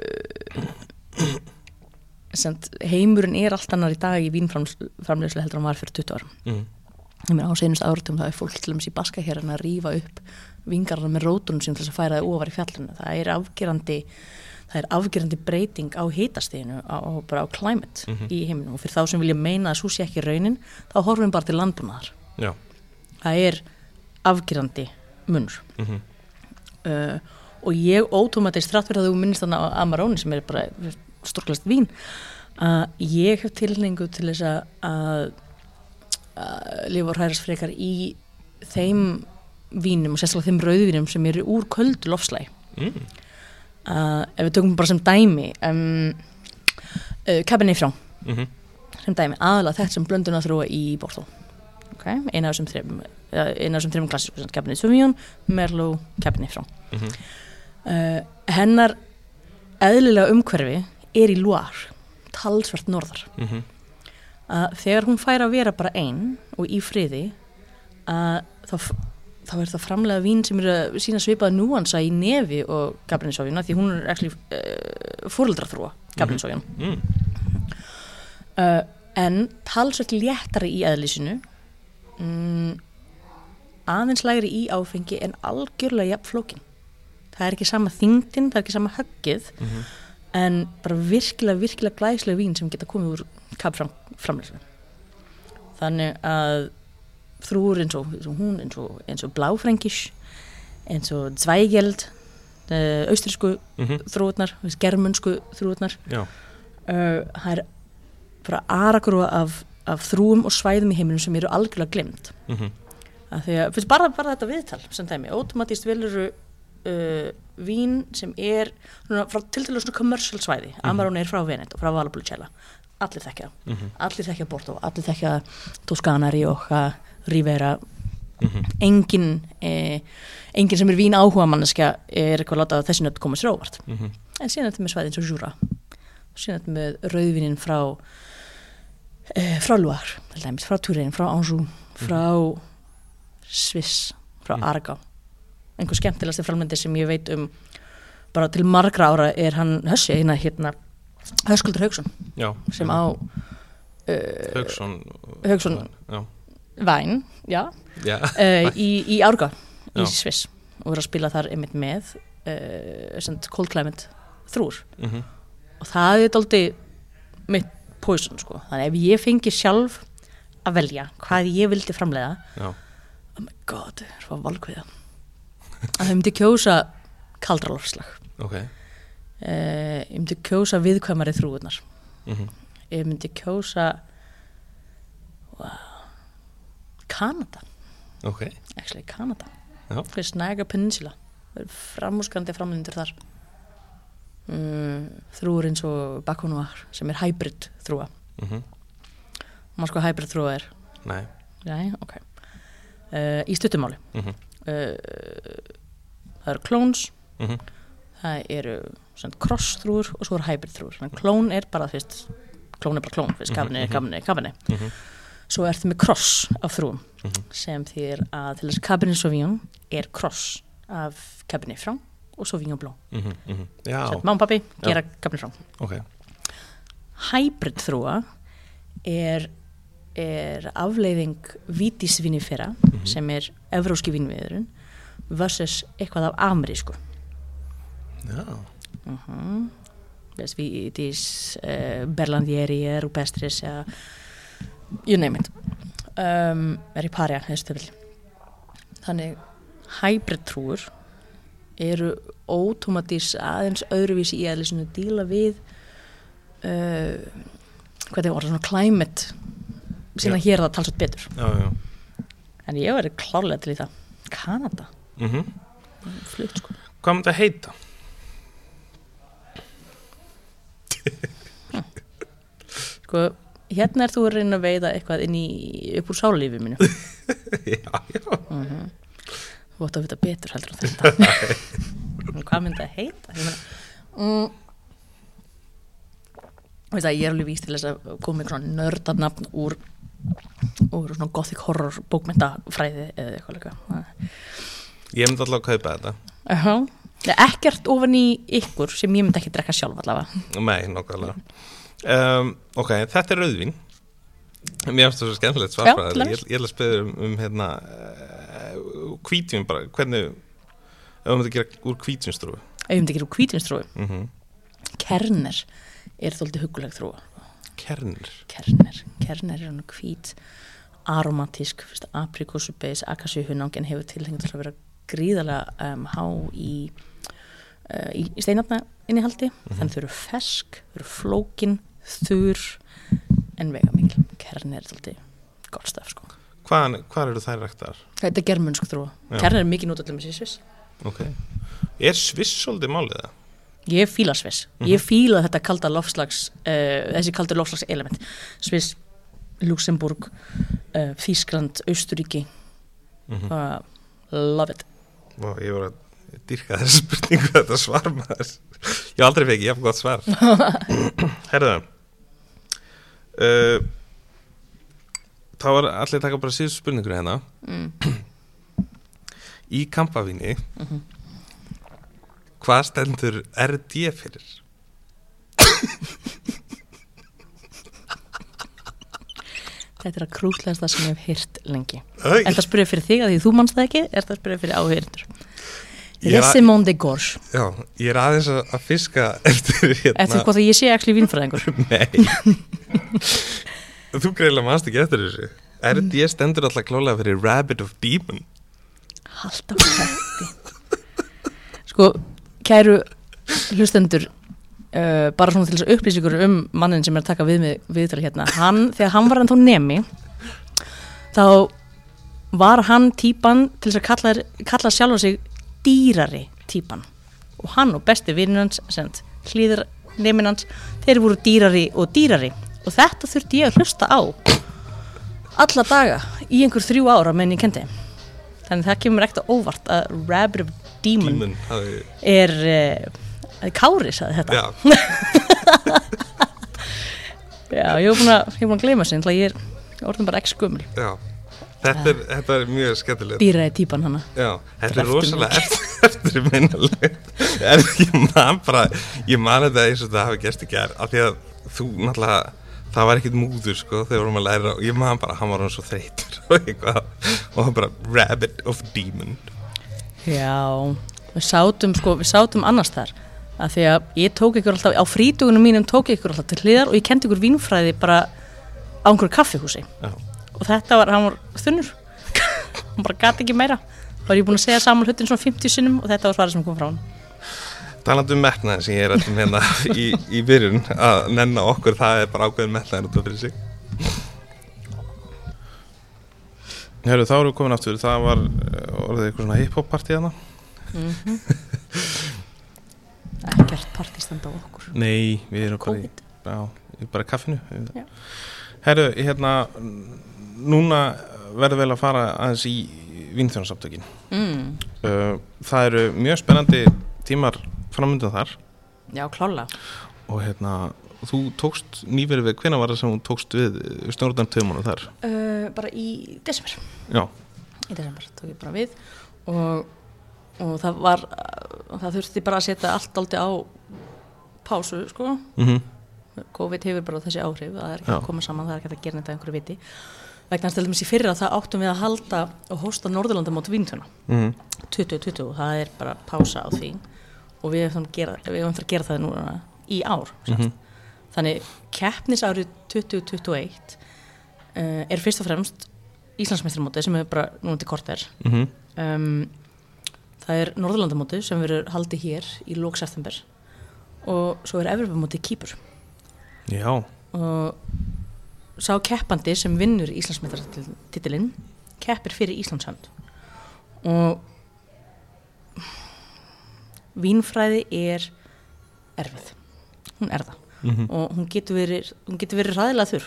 heimurinn er allt annar í dag í vínframleyslu heldur en var fyrir 20 árum Mm. ég meina á seinust áratum það er fólk til dæmis í baska hér að rífa upp vingarna með rótunum sem þess að færa það ofar í fjallinu það er afgerandi það er afgerandi breyting á hitasteginu og bara á climate Mhm. í heiminum. Og fyrir þá sem vilja meina að svo sé ekki raunin þá horfum við bara til landbúnaðar. Já. Það er afgerandi munur. Mm uh, og ég ótómatist þrátt fyrir að þú minnist þannig á Amarone sem er bara stórklast vín að ég hef tilningu til þess að, að, lifa og hrærast frekar í þeim vínum og sérstaklega þeim rauðvínum sem eru úr köldu lofslæg mm. Að ef við tökum bara sem dæmi um, uh, Cabernet Franc Mm sem dæmi aðalega þetta sem blöndun að þróa í Borþó okay? eina af þessum þreim eina af þessum þreim klassísku Cabernet Sauvignon, Merlot, Cabernet Franc -hmm. uh, hennar eðlilega umhverfi er í Loire talsvert norðar Mm -hmm. að þegar hún fær að vera bara einn og í friði að þá, þá er það framlega vín sem er að sína svipaða núansa í nefi og Sauvignon því hún er actually uh, fóreldraþróa Cabernet Sauvignon mm. uh, en talsvert léttari í eðlisinu mm, aðeins lægri í áfengi en algjörlega jafn flókin það er ekki sama þingdin, það er ekki sama höggið Mhm. en bara virkilega, virkilega glæslega vín sem geta komið úr kapfram framleyslu þannig að þrúur eins og, eins og hún eins og, eins og bláfrængish eins og Zweigeld uh, austrísku Mm þrúurnar germunsku þrúurnar uh, það er bara aragrúa af, af þrúum og svæðum í heiminum sem eru algjörlega glimt mm -hmm. fyrst bara, bara þetta viðtal sem dæmi, automatist veluru uh, vín sem er til dælu svona commercial svæði. Amarone er frá Venet og frá Valpolicella. Allir þekkja, það. Mhm. allir þekkja Bordeaux allir þekkja Toscana, Rioja Rivera, Mhm. engin eh, engin sem er vín áhuga manneskja er eitthvað að láta þessi nöfn koma sér óvart Mhm. en síðan er þetta með svæði eins og Jura síðan er þetta með rauðvinin frá e, frá dæmis, frá Turin, frá Anjou frá Sviss frá Mhm. Argá einhver skemmtilegasti framlendi sem ég veit um bara til margra ára er hann Hössi, hérna, hérna Höskuldur Haugsson sem á Hauksson. Já, Væn, já. Já. uh, í, í Árgá í. Sviss. Og er að spila þar einmitt með uh, Cold Climate þrúr. Mm og það er daldi mitt poison sko. Þannig ef ég fengi sjálf að velja hvað ég vildi framleiða Já, oh my god, það er svo valkviða að þau myndi kjósa kaldralofslag ok. Uh, ég myndi kjósa viðkvæmari þrúurnar mm ég myndi kjósa wow, Kanada. Ok, actually Kanada. Já. fyrir Snaga Peninsula. Það er framúskandi framlindur þar. Mm, þrúur eins og Bakunuar sem er hybrid þrúa mm maður sko hybrid þrúa er? Nei. Jæja, ok. Uh, í stuttumáli mm uh, það eru klóns -hmm. það eru cross þrúur og svo eru hybrid þrúur klón er bara fyrst klón er bara klón, fyrst Mhm, kafni, mhm. Mhm. svo ertu með cross af þrúum Mhm. sem þýr að til þess Cabernet Sauvignon er cross af Cabernet Franc og Sauvignon Blanc. Mm -hmm. Mamma og pappi gera Cabernet Franc. Ok. Hybrid þrúa er er afleiðing vítisvinifera sem er evróski vínviðurinn versus eitthvað af amerísku. Já, Veist, vítis, uh, berlandieri, rupestris eða you name it. Um, er í parja þannig hybrid trúur eru ótomatís aðeins öðruvísi í að díla við uh, hvað það voru svona climate síðan Já. hér er það talsvægt betur. Já, já. En ég verið klárlega til í það. Kanada, mm flutt sko. Hvað myndi að heita? sko, hérna er þú að reyna að veiða eitthvað inn í, upp úr sálífi mínu. Já, já. Þú ætti að vita betur heldur en þetta. Hvað myndi það heita? Ég meina mm, veist að ég er alveg víst til þess að svona nördarnafn úr úr svona gothic horror bókmyndafræði eða eitthvað líka. Ég myndi alltaf að kaupa þetta. Uh -huh. ekkert ofan í ykkur sem ég myndi ekki drekka sjálf allavega. Nei, nokkulega um, Ok, þetta er rauðvín. Mér finnst það svo skemmtilegt til Ég, ég ætla að spyrja um, um hérna uh, hvítvín bara, hvernig ef myndum að gera úr hvítvínstrúi ef ég myndi ekki úr hvítvinstrúi mm -hmm. kerner er þóldi huguleg þrúa Kernir? Kerner, kerner er hann hvít aromatísk, aprikósubeis akasjuhunangin hefur tilhengt til að vera gríðarlega um, há í, uh, í, í steinatna innihaldi, þannig þau eru fesk þau eru flókin, þur en vega mikil kerner er þóldi gott staf sko. Hvaðan, Hvar eru þær ræktar? þetta er germunsk þrúa, Já. kerner er mikið notallum í Sviss. Ok. Er Sviss svolítið málið það? ég fíla Sviss, ég fíla þetta kalda lofslags, uh, þessi kalda lofslags element Sviss, Luxemburg uh, Þískland, Austuríki Mm uh, love it. Og ég var að dyrka þessu spurningu þetta svar maður. Ég aldrei fekk, ég hef gott svar. Herðu uh, Það var allir taka bara síðustu spurningur hérna. Mm. Í kampavíni Hvað stendur RD fyrir? þetta er að krútlegast það sem ég hef hýrt lengi. Æ, er það að spyrja fyrir þig að því þú manst það ekki? Er það að spyrja fyrir áhyrndur Ég Resimón de Gorge. Já, ég er aðeins að að fiska eftir eftir hérna. Hvað það ég sé ekki vínfræðingur. Nei. Þú greiðlega manst ekki eftir þessu. RD stendur alltaf klálega fyrir Rabbit of Demon. Halda fætti sko, kæru hlustendur uh, bara svona til þess að upplýsa ykkur um mannin sem er að taka við mig viðtali hérna. Hann, þegar hann var ennþá nemi þá var hann típan til þess að kalla, kalla sjálfa sig dýrari típan. Og hann og besti sent, hlýður nemin hans þeir voru dýrari og dýrari. Og þetta þurfti ég að hlusta á alla daga í einhver þrjú ára menn ég kendi þannig það kemur ekkert á óvart að Rabbit of Demon, Demon hafi, er uh, Kári sagði þetta. Já, Já, ég hef búin að, að gleyma sér að ég er orðin bara ekki skumul já Þetta er, þetta er mjög skemmtilegt. Dýraði típan hana. Já, þetta er rosalega eftir, En ég man bara Ég man þetta eins og það hafi gerst í gær Af því að þú náttúrulega Það var ekkert múður sko þegar vorum að læra Og ég man bara, hann var hann svo þreytur Og eitthvað. Og hann bara, Rabbit of Demon. Já, við sátum sko, við sátum annars þar að því að ég tók ykkur alltaf, á frítugunum mínum tók ykkur alltaf til hliðar og ég kendi ykkur vínfræði bara á einhverju kaffihúsi. Já, og þetta var, hann var þunnur. Hann bara gati ekki meira. Þá var ég búin að segja saman hlutin svona 50 sinnum og þetta var svarið sem kom frá hann talandi um metnaðin sem ég er alltaf hérna í, í byrjun að nenna okkur, það er bara ákveðin metnaðin út af fyrir sig. Herru, þá erum við komin aftur, það var eh, orðið eitthvað svona hip-hop partí hana ekkert partistand á okkur. Nei, við erum bara í, í bara í kaffinu. Já. Herru, hérna núna verður vel að fara aðeins í vínþjónasaftökin mm. uh, Það eru mjög spennandi tímar framöndan þar. Já, klála og hérna þú tókst nýverið við, hvenær var það sem þú tókst við stjórnarnar tömunum þar? uh, bara í desember. Já, í desember tók ég bara við og, og það var það þurfti bara að setja allt aldrei á pásu sko. Mhm. Þú COVID hefur bara þessi áhrif það er ekki Já. að koma saman, það er ekki að gera þetta einhverju viti vegna hans til dæmis í fyrra það áttum við að halda og hósta Norðurlanda mót vintuna mm. 2020 og það er bara pása á því. Og við við höfum að gera það núna í ár Mhm. þannig keppnisárið 2021 uh, er fyrst og fremst Íslandsmeistramótið sem er bara núna til korter Mm um, það er Norðurlandamótið sem verður haldið hér í lók september. Og svo er Evropamótið Kýpur Já, og sá keppandi sem vinnur Íslandsmeistartitilinn keppir fyrir Íslandshönd. Og vínfræði er erfið. Hún er það. Mm og hún getur verið, hún getur verið ræðilega þurr.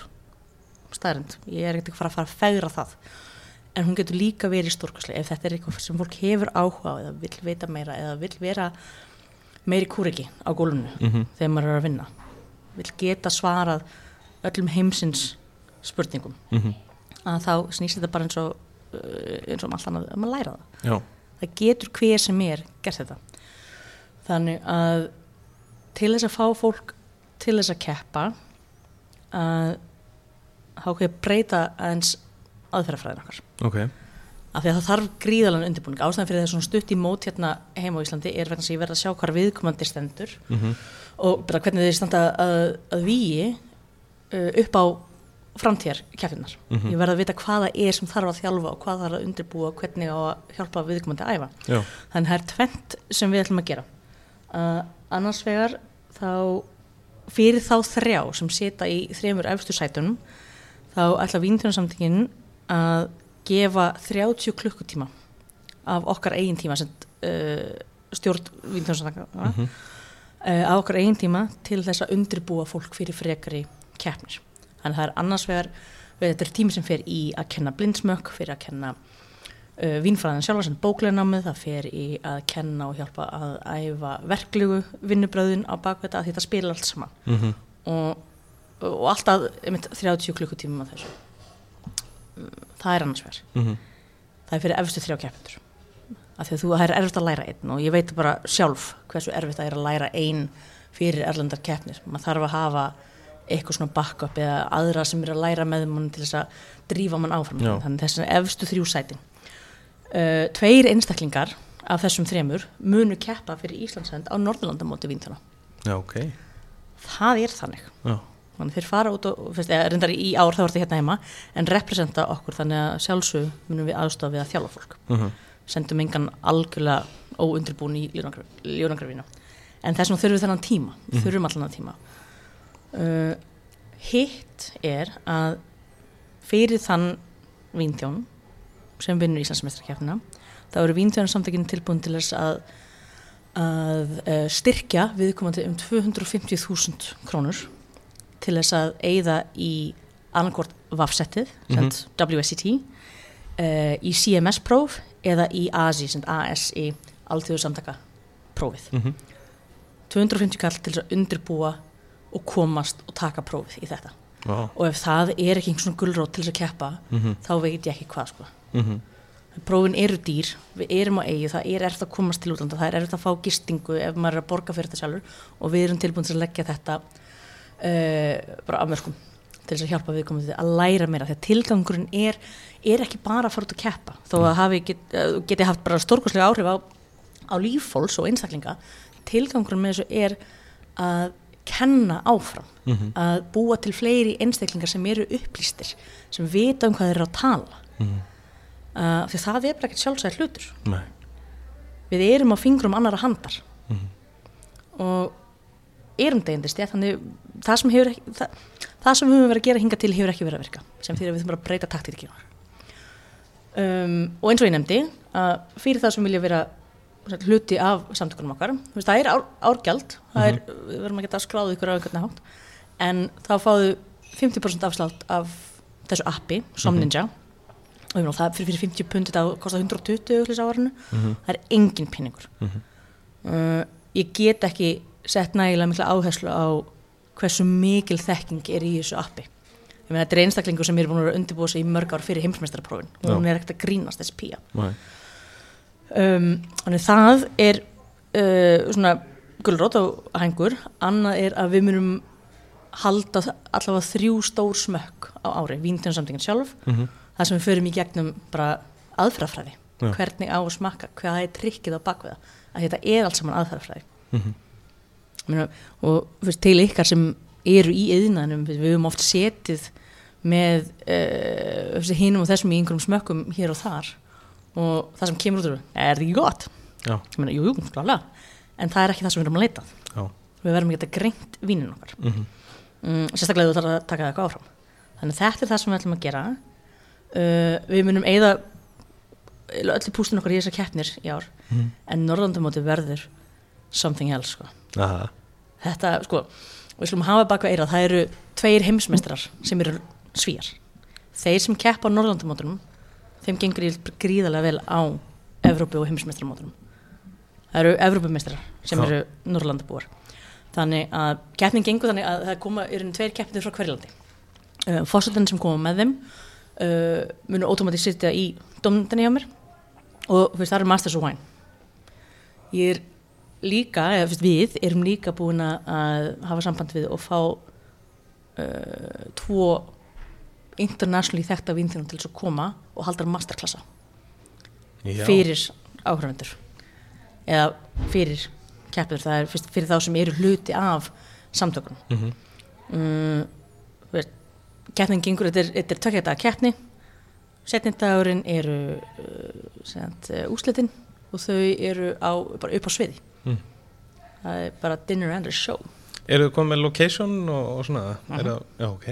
Staðrind, ég er ekkert að fara að fara að fegra það. En hún getur líka verið stórkoslega ef þetta er eitthvað sem fólk hefur áhuga á eða vill veita meira eða vill vera meiri kúriki á gólunum Mhm. þegar maður er að vinna. Vill geta svarað öllum heimsins spurningum. Mhm. að þá snýst þetta bara eins og uh, eins og um allt annað að maður læra það. Já, það getur hver sem er gert þetta. Þannig að til þess að fá fólk til þess að keppa að þá ekki að breyta aðeins aðferðafræðin okkar. Ok. Af því að það þarf gríðalan undirbúning. Ástæðan fyrir er svona stutt í mót hérna heima á Íslandi er þess að ég verð að sjá hvar viðkomandi stendur mm og bara hvernig þeir standa að, að víi uh, upp á framtíðar keppinar. Mhm. Ég verð að vita hvaða er sem þarf að þjálfa og hvað þarf að undirbúa og hvernig á að hjálpa viðkomandi að æfa. Já, Þannig það er tvent sem við ætlum að gera. Uh, annars vegar þá fyrir þá þrjá sem sita í þremur efstu sætunum þá ætla víntunarsamtingin að gefa 30 klukkutíma af okkar eigin tíma sem uh, stjórn víntunarsamtinga Mhm. uh, á okkar eigin tíma til þess að undirbúa fólk fyrir frekari keppnir. Þannig að það er annars vegar, þetta er tími sem fer í að kenna blindsmökk, fyrir að kenna uh, vínfræðin sjálfa sem bókleinanámið, það fer í að kenna og hjálpa að æfa verklugu vinnubröðin á bakveita að þetta spila allt saman Mhm. og, og alltaf einmitt, 30 klukkutímum af þessu. Mm, Það er annars vegar Mhm. það er fyrir efstu þrjá keppendur af því að þú það er erfitt að læra einn og ég veit bara sjálf hversu erfitt það er að læra einn fyrir erlendar keppnir maður þarf að hafa eitthvað svona backup eða aðra sem er að læra með mann til þess að drífa mann áfram. Já. þannig þess að efstu þrjú sætin. Uh, tveir einstaklingar af þessum þremur munu keppa fyrir Íslandsend á Norðurlandamóti víntuna já, ok. Það er þannig. Já, þannig þeir fara út og fyrst, eða, reyndar í ár þá er þetta hérna heima en representa okkur þannig að sjálfsög munum við aðstofa við að þjálfa fólk. Mhm. sendum engan algjörlega óundribúin í ljónagrafina. En þessum þurfum við þennan tíma. Við Mhm. þurfum allan að tíma uh, hitt er að fyrir þann víntjón sem vinnur Íslandsmeistrakefnina þá eru víntjónarsamtökinn tilbúin til þess að að uh, styrkja viðkomandi um 250.000 krónur til þess að eigða í annarkort VAF-settið, mm WSCT uh, í CMS-próf eða í ASI, ASI alþjóðsamtaka prófið Mhm. 250 kall til þess að undirbúa og komast og taka prófið í þetta Vá. og ef það er ekki einhvern svona gullrót til þess að keppa Mhm. þá veit ég ekki hvað sko Mhm. prófin eru dýr, við erum á eigi það er erfitt að komast til útlanda, það er erfitt að fá gistingu ef maður er að borga fyrir þetta sjálfur og við erum tilbúin til að leggja þetta uh, bara af mörgum til þess að hjálpa viðkomandi að læra meira því að tilgangurinn er, er ekki bara að fara út að keppa þó að hafi get, uh, geti haft bara stórkostlega áhrif á, á líffólks og einstaklinga tilgangurinn með þessu er að kenna áfram Mhm. að búa til fleiri einstaklingar sem eru upplýstir sem vita um hvað þeir eru að tala Mhm. uh, því það er bara ekkert sjálfsæð hlutur Nei við erum á fingrum annara handar Mhm. og erum degjandi stið þannig það sem, hefur ekki, það, það sem við höfum verið að gera hinga til hefur ekki verið að virka sem því að við þurfum bara að breyta taktir ekki um, og eins og ég nefndi að fyrir það sem vilja vera hluti af samtökunum okkar. Veist, það er ár, árgjald. Það er, við verðum að geta að skráða ykkur á einhvern hátt. En þá fáðu 50% afslátt af þessu appi, Somninja og ég meina, það fyrir, fyrir 50 pund þetta kostar 120 hlýs á árinu. Mhm. það er engin pinningur Mhm. uh, ég get ekki sett nægilega mikla áherslu á hversu mikil þekking er í þessu appi. Ég meina þetta er einstaklingur sem er búin að vera undirbúið sig í mörg ár fyrir heimsmeistaraprófin. Og hún er ekkert að grínast þessi pía. Nei um, þannig það er uh, svona gulrót og hængur annað er að við munum halda allavega þrjú stór smökk á ári, víntunarsamtingin sjálf Mhm. það sem við förum í gegnum bara aðferðafræði, Já. hvernig á að smakka hvað er trikkið á bakviða að þetta er allt saman aðferðafræði Mhm. Meina, og fyrst, til ykkar sem eru í yðnanum, við höfum oft setið með uh, hinum og þessum í einhverjum smökkum hér og þar og það sem kemur út úr er þetta ekki gott? Meina, jú, jú, klálega. En það er ekki það sem við erum að leita já. Við verðum ekki að greint vínin okkar. Mhm. mm, sérstaklega þú þarf að taka það eitthvað áfram. Þannig þetta er það sem við ætlum að gera. Uh, við munum eigða öllu pústin okkar í þessar keppnir í ár. Mhm. en Norrlandamóti verður something else sko. Þetta sko við slum hafa baka eira það eru tveir heimsmeistrar sem eru svíjar þeir sem keppa á Norrlandamótunum þeim gengur gríðarlega vel á Evrópu og heimsmeistramótunum það eru Evrópumeistrar sem Já. eru Norrlandabúar þannig að keppnin gengur þannig að það koma eru tveir keppnir frá hverjulandi uh, fórsetin sem koma með þeim uh, munu ótomatík sitja í domnendinni hjá mér og fyrst, það eru Masters of Wine. Ég er líka, eða fyrst, við erum líka búin að hafa samband við og fá uh, tvo internationally þekkta vínþjónum til þess að koma og halda masterklassa Já. fyrir áhörvendur eða fyrir keppur, það er fyrst fyrir þá sem eru hluti af samtökunum Mhm. um, keppnin gengur, þetta er, er tökja daga keppni setnindagurinn eru uh, uh, úslitin og þau eru á, bara upp á sviði Mm. það er bara dinner and a show Eru þið komið með location og, og svona? Mhm. Er það, já, ok.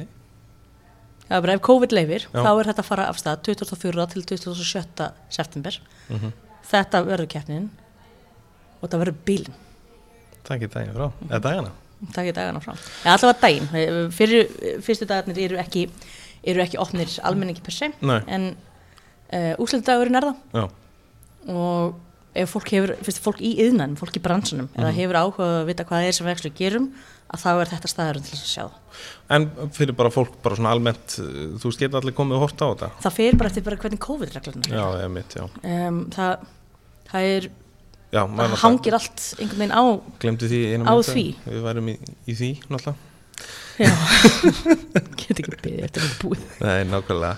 Ef COVID leifir, Já. þá er þetta að fara af stað 24. til 27. september Mm þetta verður keppnin og þetta verður bílinn Það er ekki daginn frá. Eða dagana? takk í dagana frá ja, allavega daginn, fyrir, fyrstu dagarnir eru ekki, eru ekki opnir almenningi per se Nei, en uh, úslitdagurinn er það já. og ef fólk hefur, fyrst fólk í yðnan, fólk í bransunum eða Mhm. hefur áhuga að vita hvað það er sem við ekki gerum að þá er þetta staðurinn til þess að sjá. En fyrir bara fólk, bara svona almennt, uh, þú veist, geta allir komið og horta á þetta? Það fer bara eftir bara hvernig COVID-reglunar Já, ég mitt, já. um, það, það er Já, það hangir allt einhvern veginn á á því. Við værum í, í því, náttúrulega. Já, get ekki beðið eftir að búið Nei, nákvæmlega.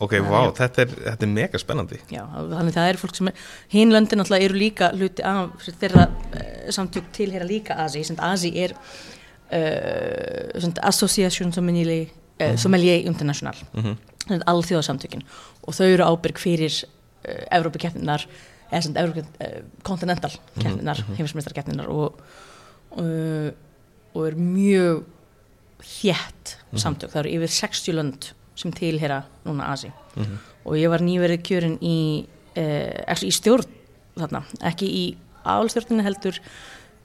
Ok, vá, já. þetta er, þetta er mega spennandi. já, þannig það er fólk sem er, hinn löndin alltaf eru líka hluti af þeirra uh, samtök tilheyra líka ASI, sem ASI er uh, sem Association Sommelier, uh, Sommelier International. Mm þetta er alþjóðasamtökin. Og þau eru ábyrg fyrir uh, Evrópukeppninar eða sem Evrópu, uh, Continental keppninar, mm heimsmeistarkeppninar og, uh, og er mjög þjætt samtök, það eru yfir 60 lönd sem tilhera núna Asi -hmm. og ég var nýverið kjörin í, uh, actually í stjórn þarna, ekki í álstjórninu heldur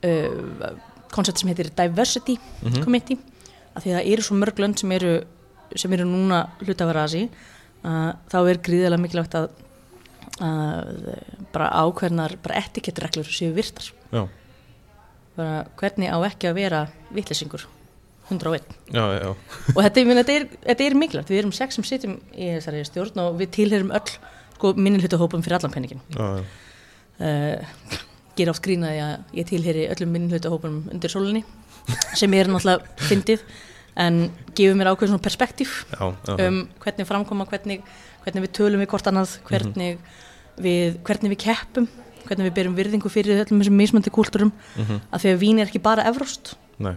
uh, koncept sem heitir Diversity Mhm. Committee af því að það eru svo mörg lönd sem eru sem eru núna hlutafara Asi uh, þá er gríðilega mikilvægt að, að eh, bara ákveðnar bara etikettreglur séu virtar. Já, bara hvernig á ekki að vera vittlisingur 101 já, já, og þetta, ég meina, þetta, er, þetta er mikilvægt. Við erum sex sem sitjum í þessari stjórn og við tilherum öll sko, minni hlutahópum fyrir allan penningin uh, gera oft grínaði að ég tilheri öllum minni hlutahópum undir sólinni sem er náttúrulega fyndið en gefur mér ákveð svona perspektíf já, um hvernig framkoma, hvernig, hvernig við tölum við hvort annað, hvernig, við, hvernig við keppum, hvernig við berum virðingu fyrir öllum þessum mismöndi kúlturum Mhm. að því að vín er ekki bara evróst Nei,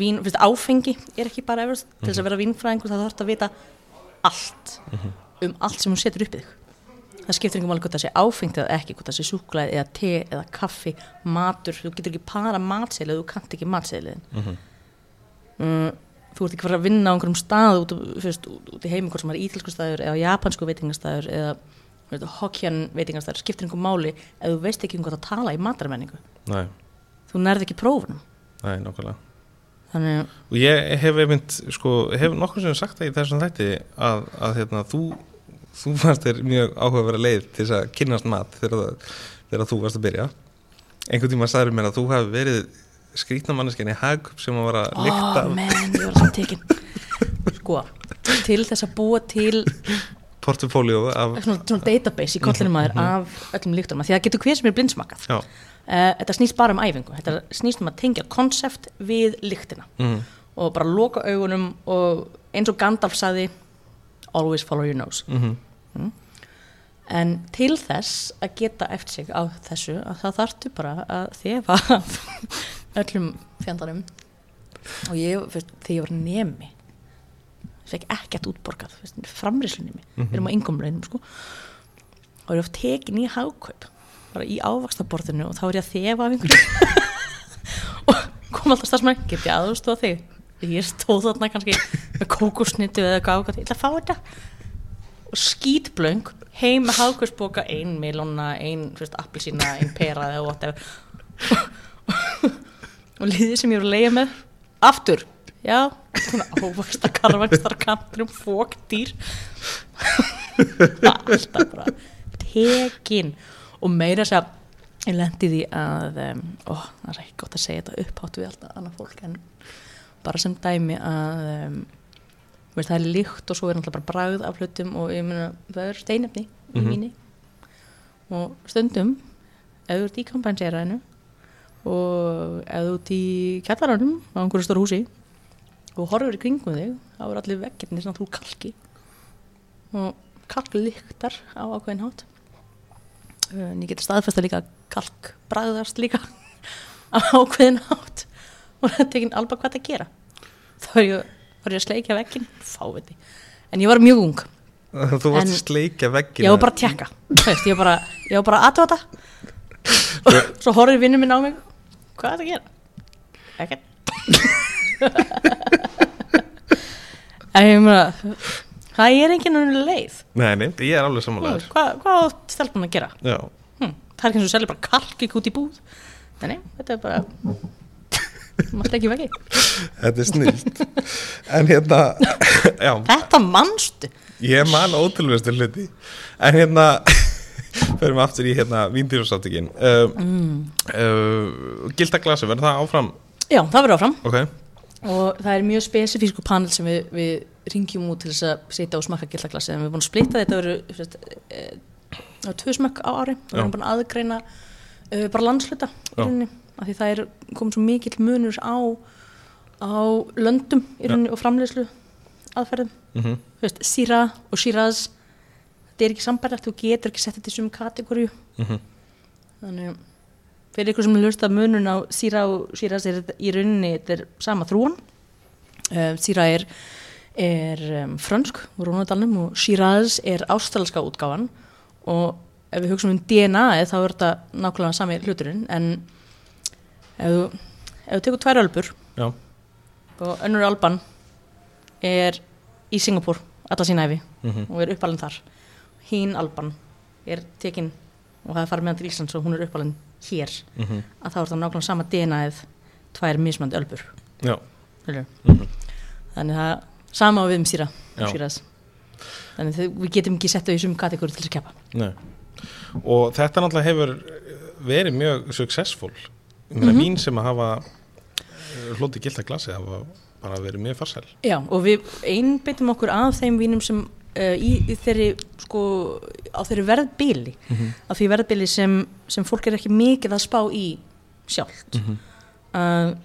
vín, fyrst, áfengi er ekki bara evróst til þess að vera vínfræðingur það þarf að vita allt um allt sem hún setur upp í þig. Það skiptir einhver máli hvort það sé áfengt eða ekki hvort það sé súkulæði eða te eða kaffi matur, þú getur ekki para matseil eða þú kannt ekki matseiliðin Mhm. mm, þú ert ekki fara að vinna á einhverjum stað út, fyrst, út, út í heimi hvort sem er ítalsku staður eða japansku veitingastæður eða hokkjan veitingastæður skiptir einhver máli ef þú veist ekki um hvað að tala í matarmenningu. Nei, þú nærði ekki prófunum. Nei. Þannig Og ég hef einmitt, sko, hef nokkur sem sagt það í þessum þætti að, að hérna, þú, þú fannst þér mjög áhugaverða leið til þess að kynnast mat þegar, það, þegar þú varst að byrja. Einhvern tíma sagður mér að þú hafi verið skrítnamannisken í hag sem að var að lykta oh, menn, ég var svo tekin sko, til þess að búa til portfóljó af, svona, svona database í kollinum aður af öllum líktunum, því að það getur hver sem er blindsmakað. Uh, þetta snýst bara um æfingu. Þetta snýst um að tengja konsept við lyktina mm, og bara loka augunum og eins og Gandalf saði always follow your nose. Mm. En til þess að geta eftir sig á þessu að það þarftu bara að þefa öllum fjandarum. Og ég, þegar ég var nemi fekk ekkert útborgað framriðslunni mig, við erum á yngumlaunum sko. og ég var tekin í hagkaup bara í ávaxtaborðinu og þá er ég að þefa af einhverju. Og kom alltaf stafsmæk get ég aðstóða þig? Ég stóð þarna kannski með kókosnittu eða ákvæmt, ég ætla að fá þetta. Og skítblöng heim með hagkaupsboka, ein melóna ein appilsína, ein pera eða whatever. Og liðið sem ég voru að leiða með aftur, já. Ávaxta karvakstar kantur um fóktýr alltaf bara tekin. Og meira þess að ég lendi því að ó, það er ekki gott að segja þetta upphátt við alltaf annað fólk en bara sem dæmi að um, veist, það er líkt og svo er náttúrulega bara bragð af hlutum og ég meina það er steinefni í mínu og stundum ef þú ert í kampanseraðinu og ef þú ert í kjallaranum á einhverju stór húsi og horfur í kringum þig þá er allir veggirni svona þú kalki. Og kalk lyktar á ákveðin hátt. Uh, en ég geti staðfesta líka kalk bragðast líka á ákveðin hátt. Og það tekinn alba hvað það gera. Þá er ég, var ég að sleikja veggin fáviti, en ég var mjög ung. Þú varst að sleikja veggina ég var bara að tjekka Veist, ég var bara, bara að aðtöða þetta. Og svo horfði vinnu minn á mig. Hvað er það að gera? ekkert það er enginn unnið leið. Nei, nei, ég er alveg Þú samanlegaður veist, hvað, hvað á stelpunum að gera? Já, hm, það er ekki eins og selja bara kalkik út í búð. Nei, nei, þetta er bara maður ekki vegi þetta er snilt En hérna, já. Þetta manstu. Ég man ótrúlegustu hluti. En hérna Förum aftur í hérna Víndýrúsáttökin uh, mm. uh, Gilda glasi, verður það áfram? já, það verður áfram. Ok, og það er mjög spesifísku panel sem við, við ringjum út til þess að setja og smakka gildaglassi en við erum búin að splitta þetta veru, fyrst, e, á tvö smakk á ári. Við Já. erum búin að aðgreina e, bara landsluta í rauninni af því það er komið svo mikill munur á, á löndum í rauninni og framleiðslu aðferðum. Mm Þú veist, Syrah og Shiraz þetta er ekki sambært, þú getur ekki sett þetta í sum kategóriu -hmm. þannig að fyrir ykkur sem hlusta munun á Sýra og er þetta í rauninni þetta er sama þrúan uh, Sýra er, er frönsk úr Rónadalnum og Shiraz er ástralska útgáfan. Og ef við hugsaum um DNA þá er þetta nákvæmlega sami hluturinn en ef þú, ef þú tekur tvær ölbur Já, og önnur alban er í Singapúr alla sína æfi mm og er uppalinn þar. Hín alban er tekin og það er farið með hann til Íslands og hún er uppalinn hér -hmm. að þá er það nákvæmlega sama DNA-ið tvær mismandi ölbur Skilurðu? Mhm. þannig það sama á við um síra þannig þau, við getum ekki sett þau í sum kategóri til þess að keppa Nei. Og þetta náttúrulega hefur verið mjög meina Mhm. mín sem að hafa eh, hlotið gilda glasi hafa bara verið mjög farsæl Já, og við einbyttum okkur að þeim vínum sem uh, í, í þeirri sko, á þeirri verðbili mm -hmm. á því verðbili sem, sem fólk er ekki mikið að spá í sjálft Mhm. að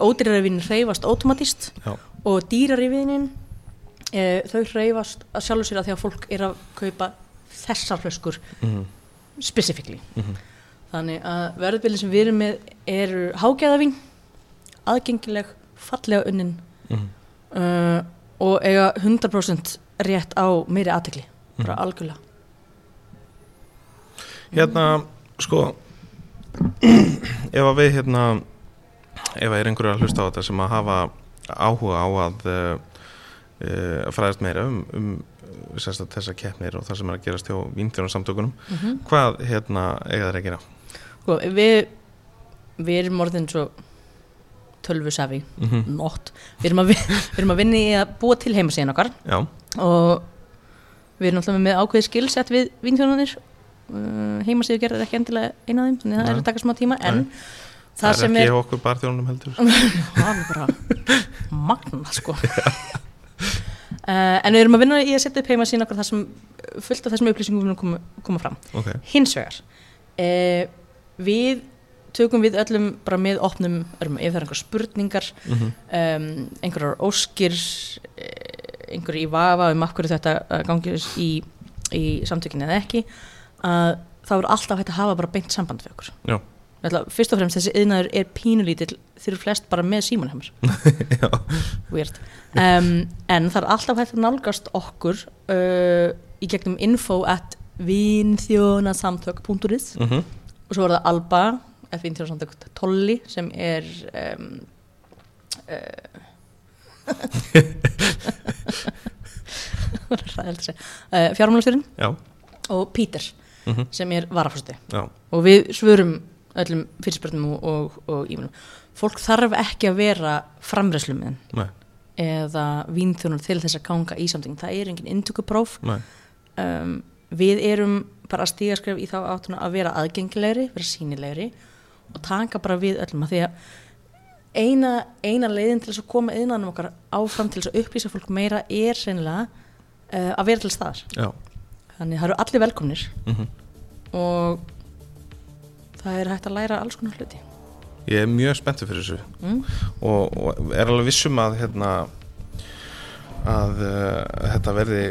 ódýrari vínin hreyfast automatist Já, og dýrari vínin e, þau hreyfast að sjálfu sér að því að fólk er að kaupa þessar flöskur mm specifically -hmm. þannig að verðbili sem við erum með eru hágæðavín aðgengileg, fallega unnin Mhm. uh, og eiga 100% rétt á meiri aðtekli, bara Mhm. algjörlega Hérna, sko ef að við hérna ef að er einhverju að hlusta á þetta sem að hafa áhuga á að uh, uh, fræðast meira um, um sérst að þessa keppnir og það sem er að gerast hjá vínþjónarsamtökunum mm -hmm. hvað hérna eiga þeir að gera? sko, við við erum orðin svo tölvusafi, Mm -hmm. nótt við erum, að, vi- við erum að vinna í að búa til heimasíðan okkar. Já, og við erum alltaf með ákveði skilsett við vínþjónanir uh, heimasíðu gerðar ekki endilega eina af þeim þannig að það er að taka smá tíma en Nei. það, það, sem er ekki er okkur barþjónum heldur. Það er bara magna sko. Uh, en við erum að vinna í að setja upp heimasíðan okkar sem fullt af þessum upplýsingum munum koma, koma fram. Ok, hins vegar uh, við tökum við öllum bara með opnum örmum, ef það er einhver spurningar Mhm. um, einhverjar óskir eh, einhverju í vafa um hverju þetta eh, gangi í, í samtökinni eða ekki að þá er alltaf hægt að hafa bara beint samband við okkur Já. Ætla, fyrst og fremst þessi yðnaður er pínulítill þeir eru flest bara með símanheimur weird um, en það er alltaf hægt að nálgast okkur uh, í gegnum info at vinþjónasamtök.is Mhm. og svo er það Alba eða vinþjónasamtök Tolli sem er um, uh, uh, fjármálastjórin Já, og Pítur Mhm. sem er varafórsti já, og við svörum öllum fyrirspörnum og, og, og ímennum fólk þarf ekki að vera framræslumiðin nei, eða vínþjónar til þess að ganga í samting það er engin indtökupróf um, við erum bara að stíga skref í þá áttuna að vera aðgengilegri vera sínilegri og taka bara við öllum að því að eina, eina leiðin til þess að koma innan okkar áfram til þess að upplýsa fólk meira er reynilega uh, að vera til staðar. Já, þannig það eru allir velkomnir. Mhm. Og það er hægt að læra alls konar hluti. Ég er mjög spenntur fyrir þessu. Mm? og, og er alveg vissum að hérna að uh, þetta verði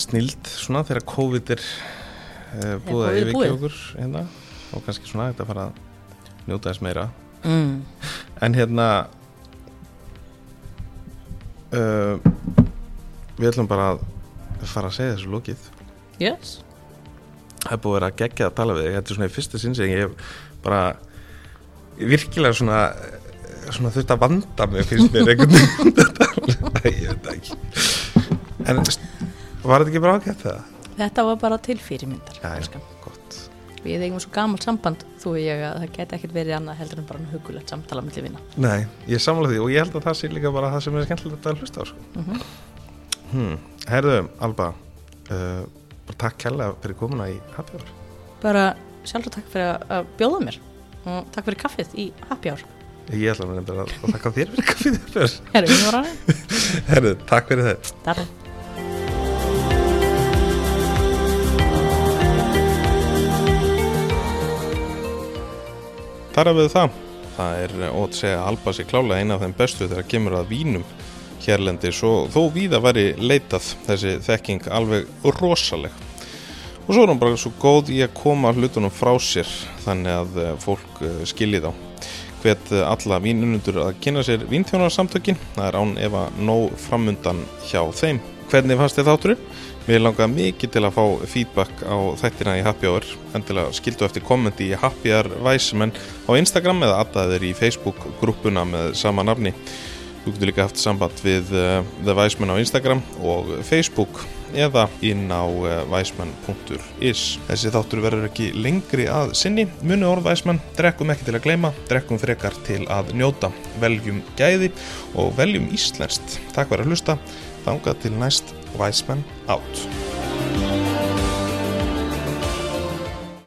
snild svona þegar COVID er uh, búið að okkur hérna. Og kannski svona þetta fara að njóta þess meira. Mm. en hérna uh, við ætlum bara að fara að segja þessu lokið. Yes. Það er búið að vera að gegja að tala við þetta er svona í fyrsta sinn sem ég hef bara virkilega svona svona þurft að vanda mig finnst mér einhvern veginn. En var þetta ekki bara ágætt það? þetta var bara til fyrirmyndar gott við eigum svo gamalt samband þú og ég að það geti ekkert verið annað heldur en bara hugulegt samtala millir vina. Nei, ég samla því og ég held að það sé líka bara það sem er skemmtilegt að hlusta á sko. mm hmm. Herðu, Alba uh, bara takk kærlega fyrir komuna í Happy Hour. Bara sjálfur takk fyrir að- bjóða mér og takk fyrir kaffið í happy hour. Ég ætla að nefnda að þakka þér fyrir kaffið Herðu, takk fyrir þetta Þar að við það, það er ótt segja að Alba sér klálega eina af þeim bestu þegar kemur að vínum hérlendis og þó víða væri leitað þessi þekking alveg rosaleg. Og svo er hún bara svo góð í að koma hlutunum frá sér þannig að eh, fólk eh, skilji þá. Hvet eh, alla vínunundur að kynna sér vínþjónarsamtökin, það er án ef að nóg framundan hjá þeim. Hvernig fannst þið þátturinn? Mér langar mikið til að fá feedback á þættina í Happy Hour. Endilega skildu eftir kommenti í Happy Hour Væsmenn á Instagram eða aðdaðir í Facebook grúppuna með sama nafni. Þú getur líka haft samband við uh, The Væsmenn á Instagram og Facebook eða inn á uh, væsmenn.is Þessi þáttur verður ekki lengri að sinni. Muni orð Væsmenn, drekkum ekki til að gleyma drekkum frekar til að njóta. Veljum gæði og veljum íslenskt. Takk fyrir að hlusta, þangað til næst Væsmenn átt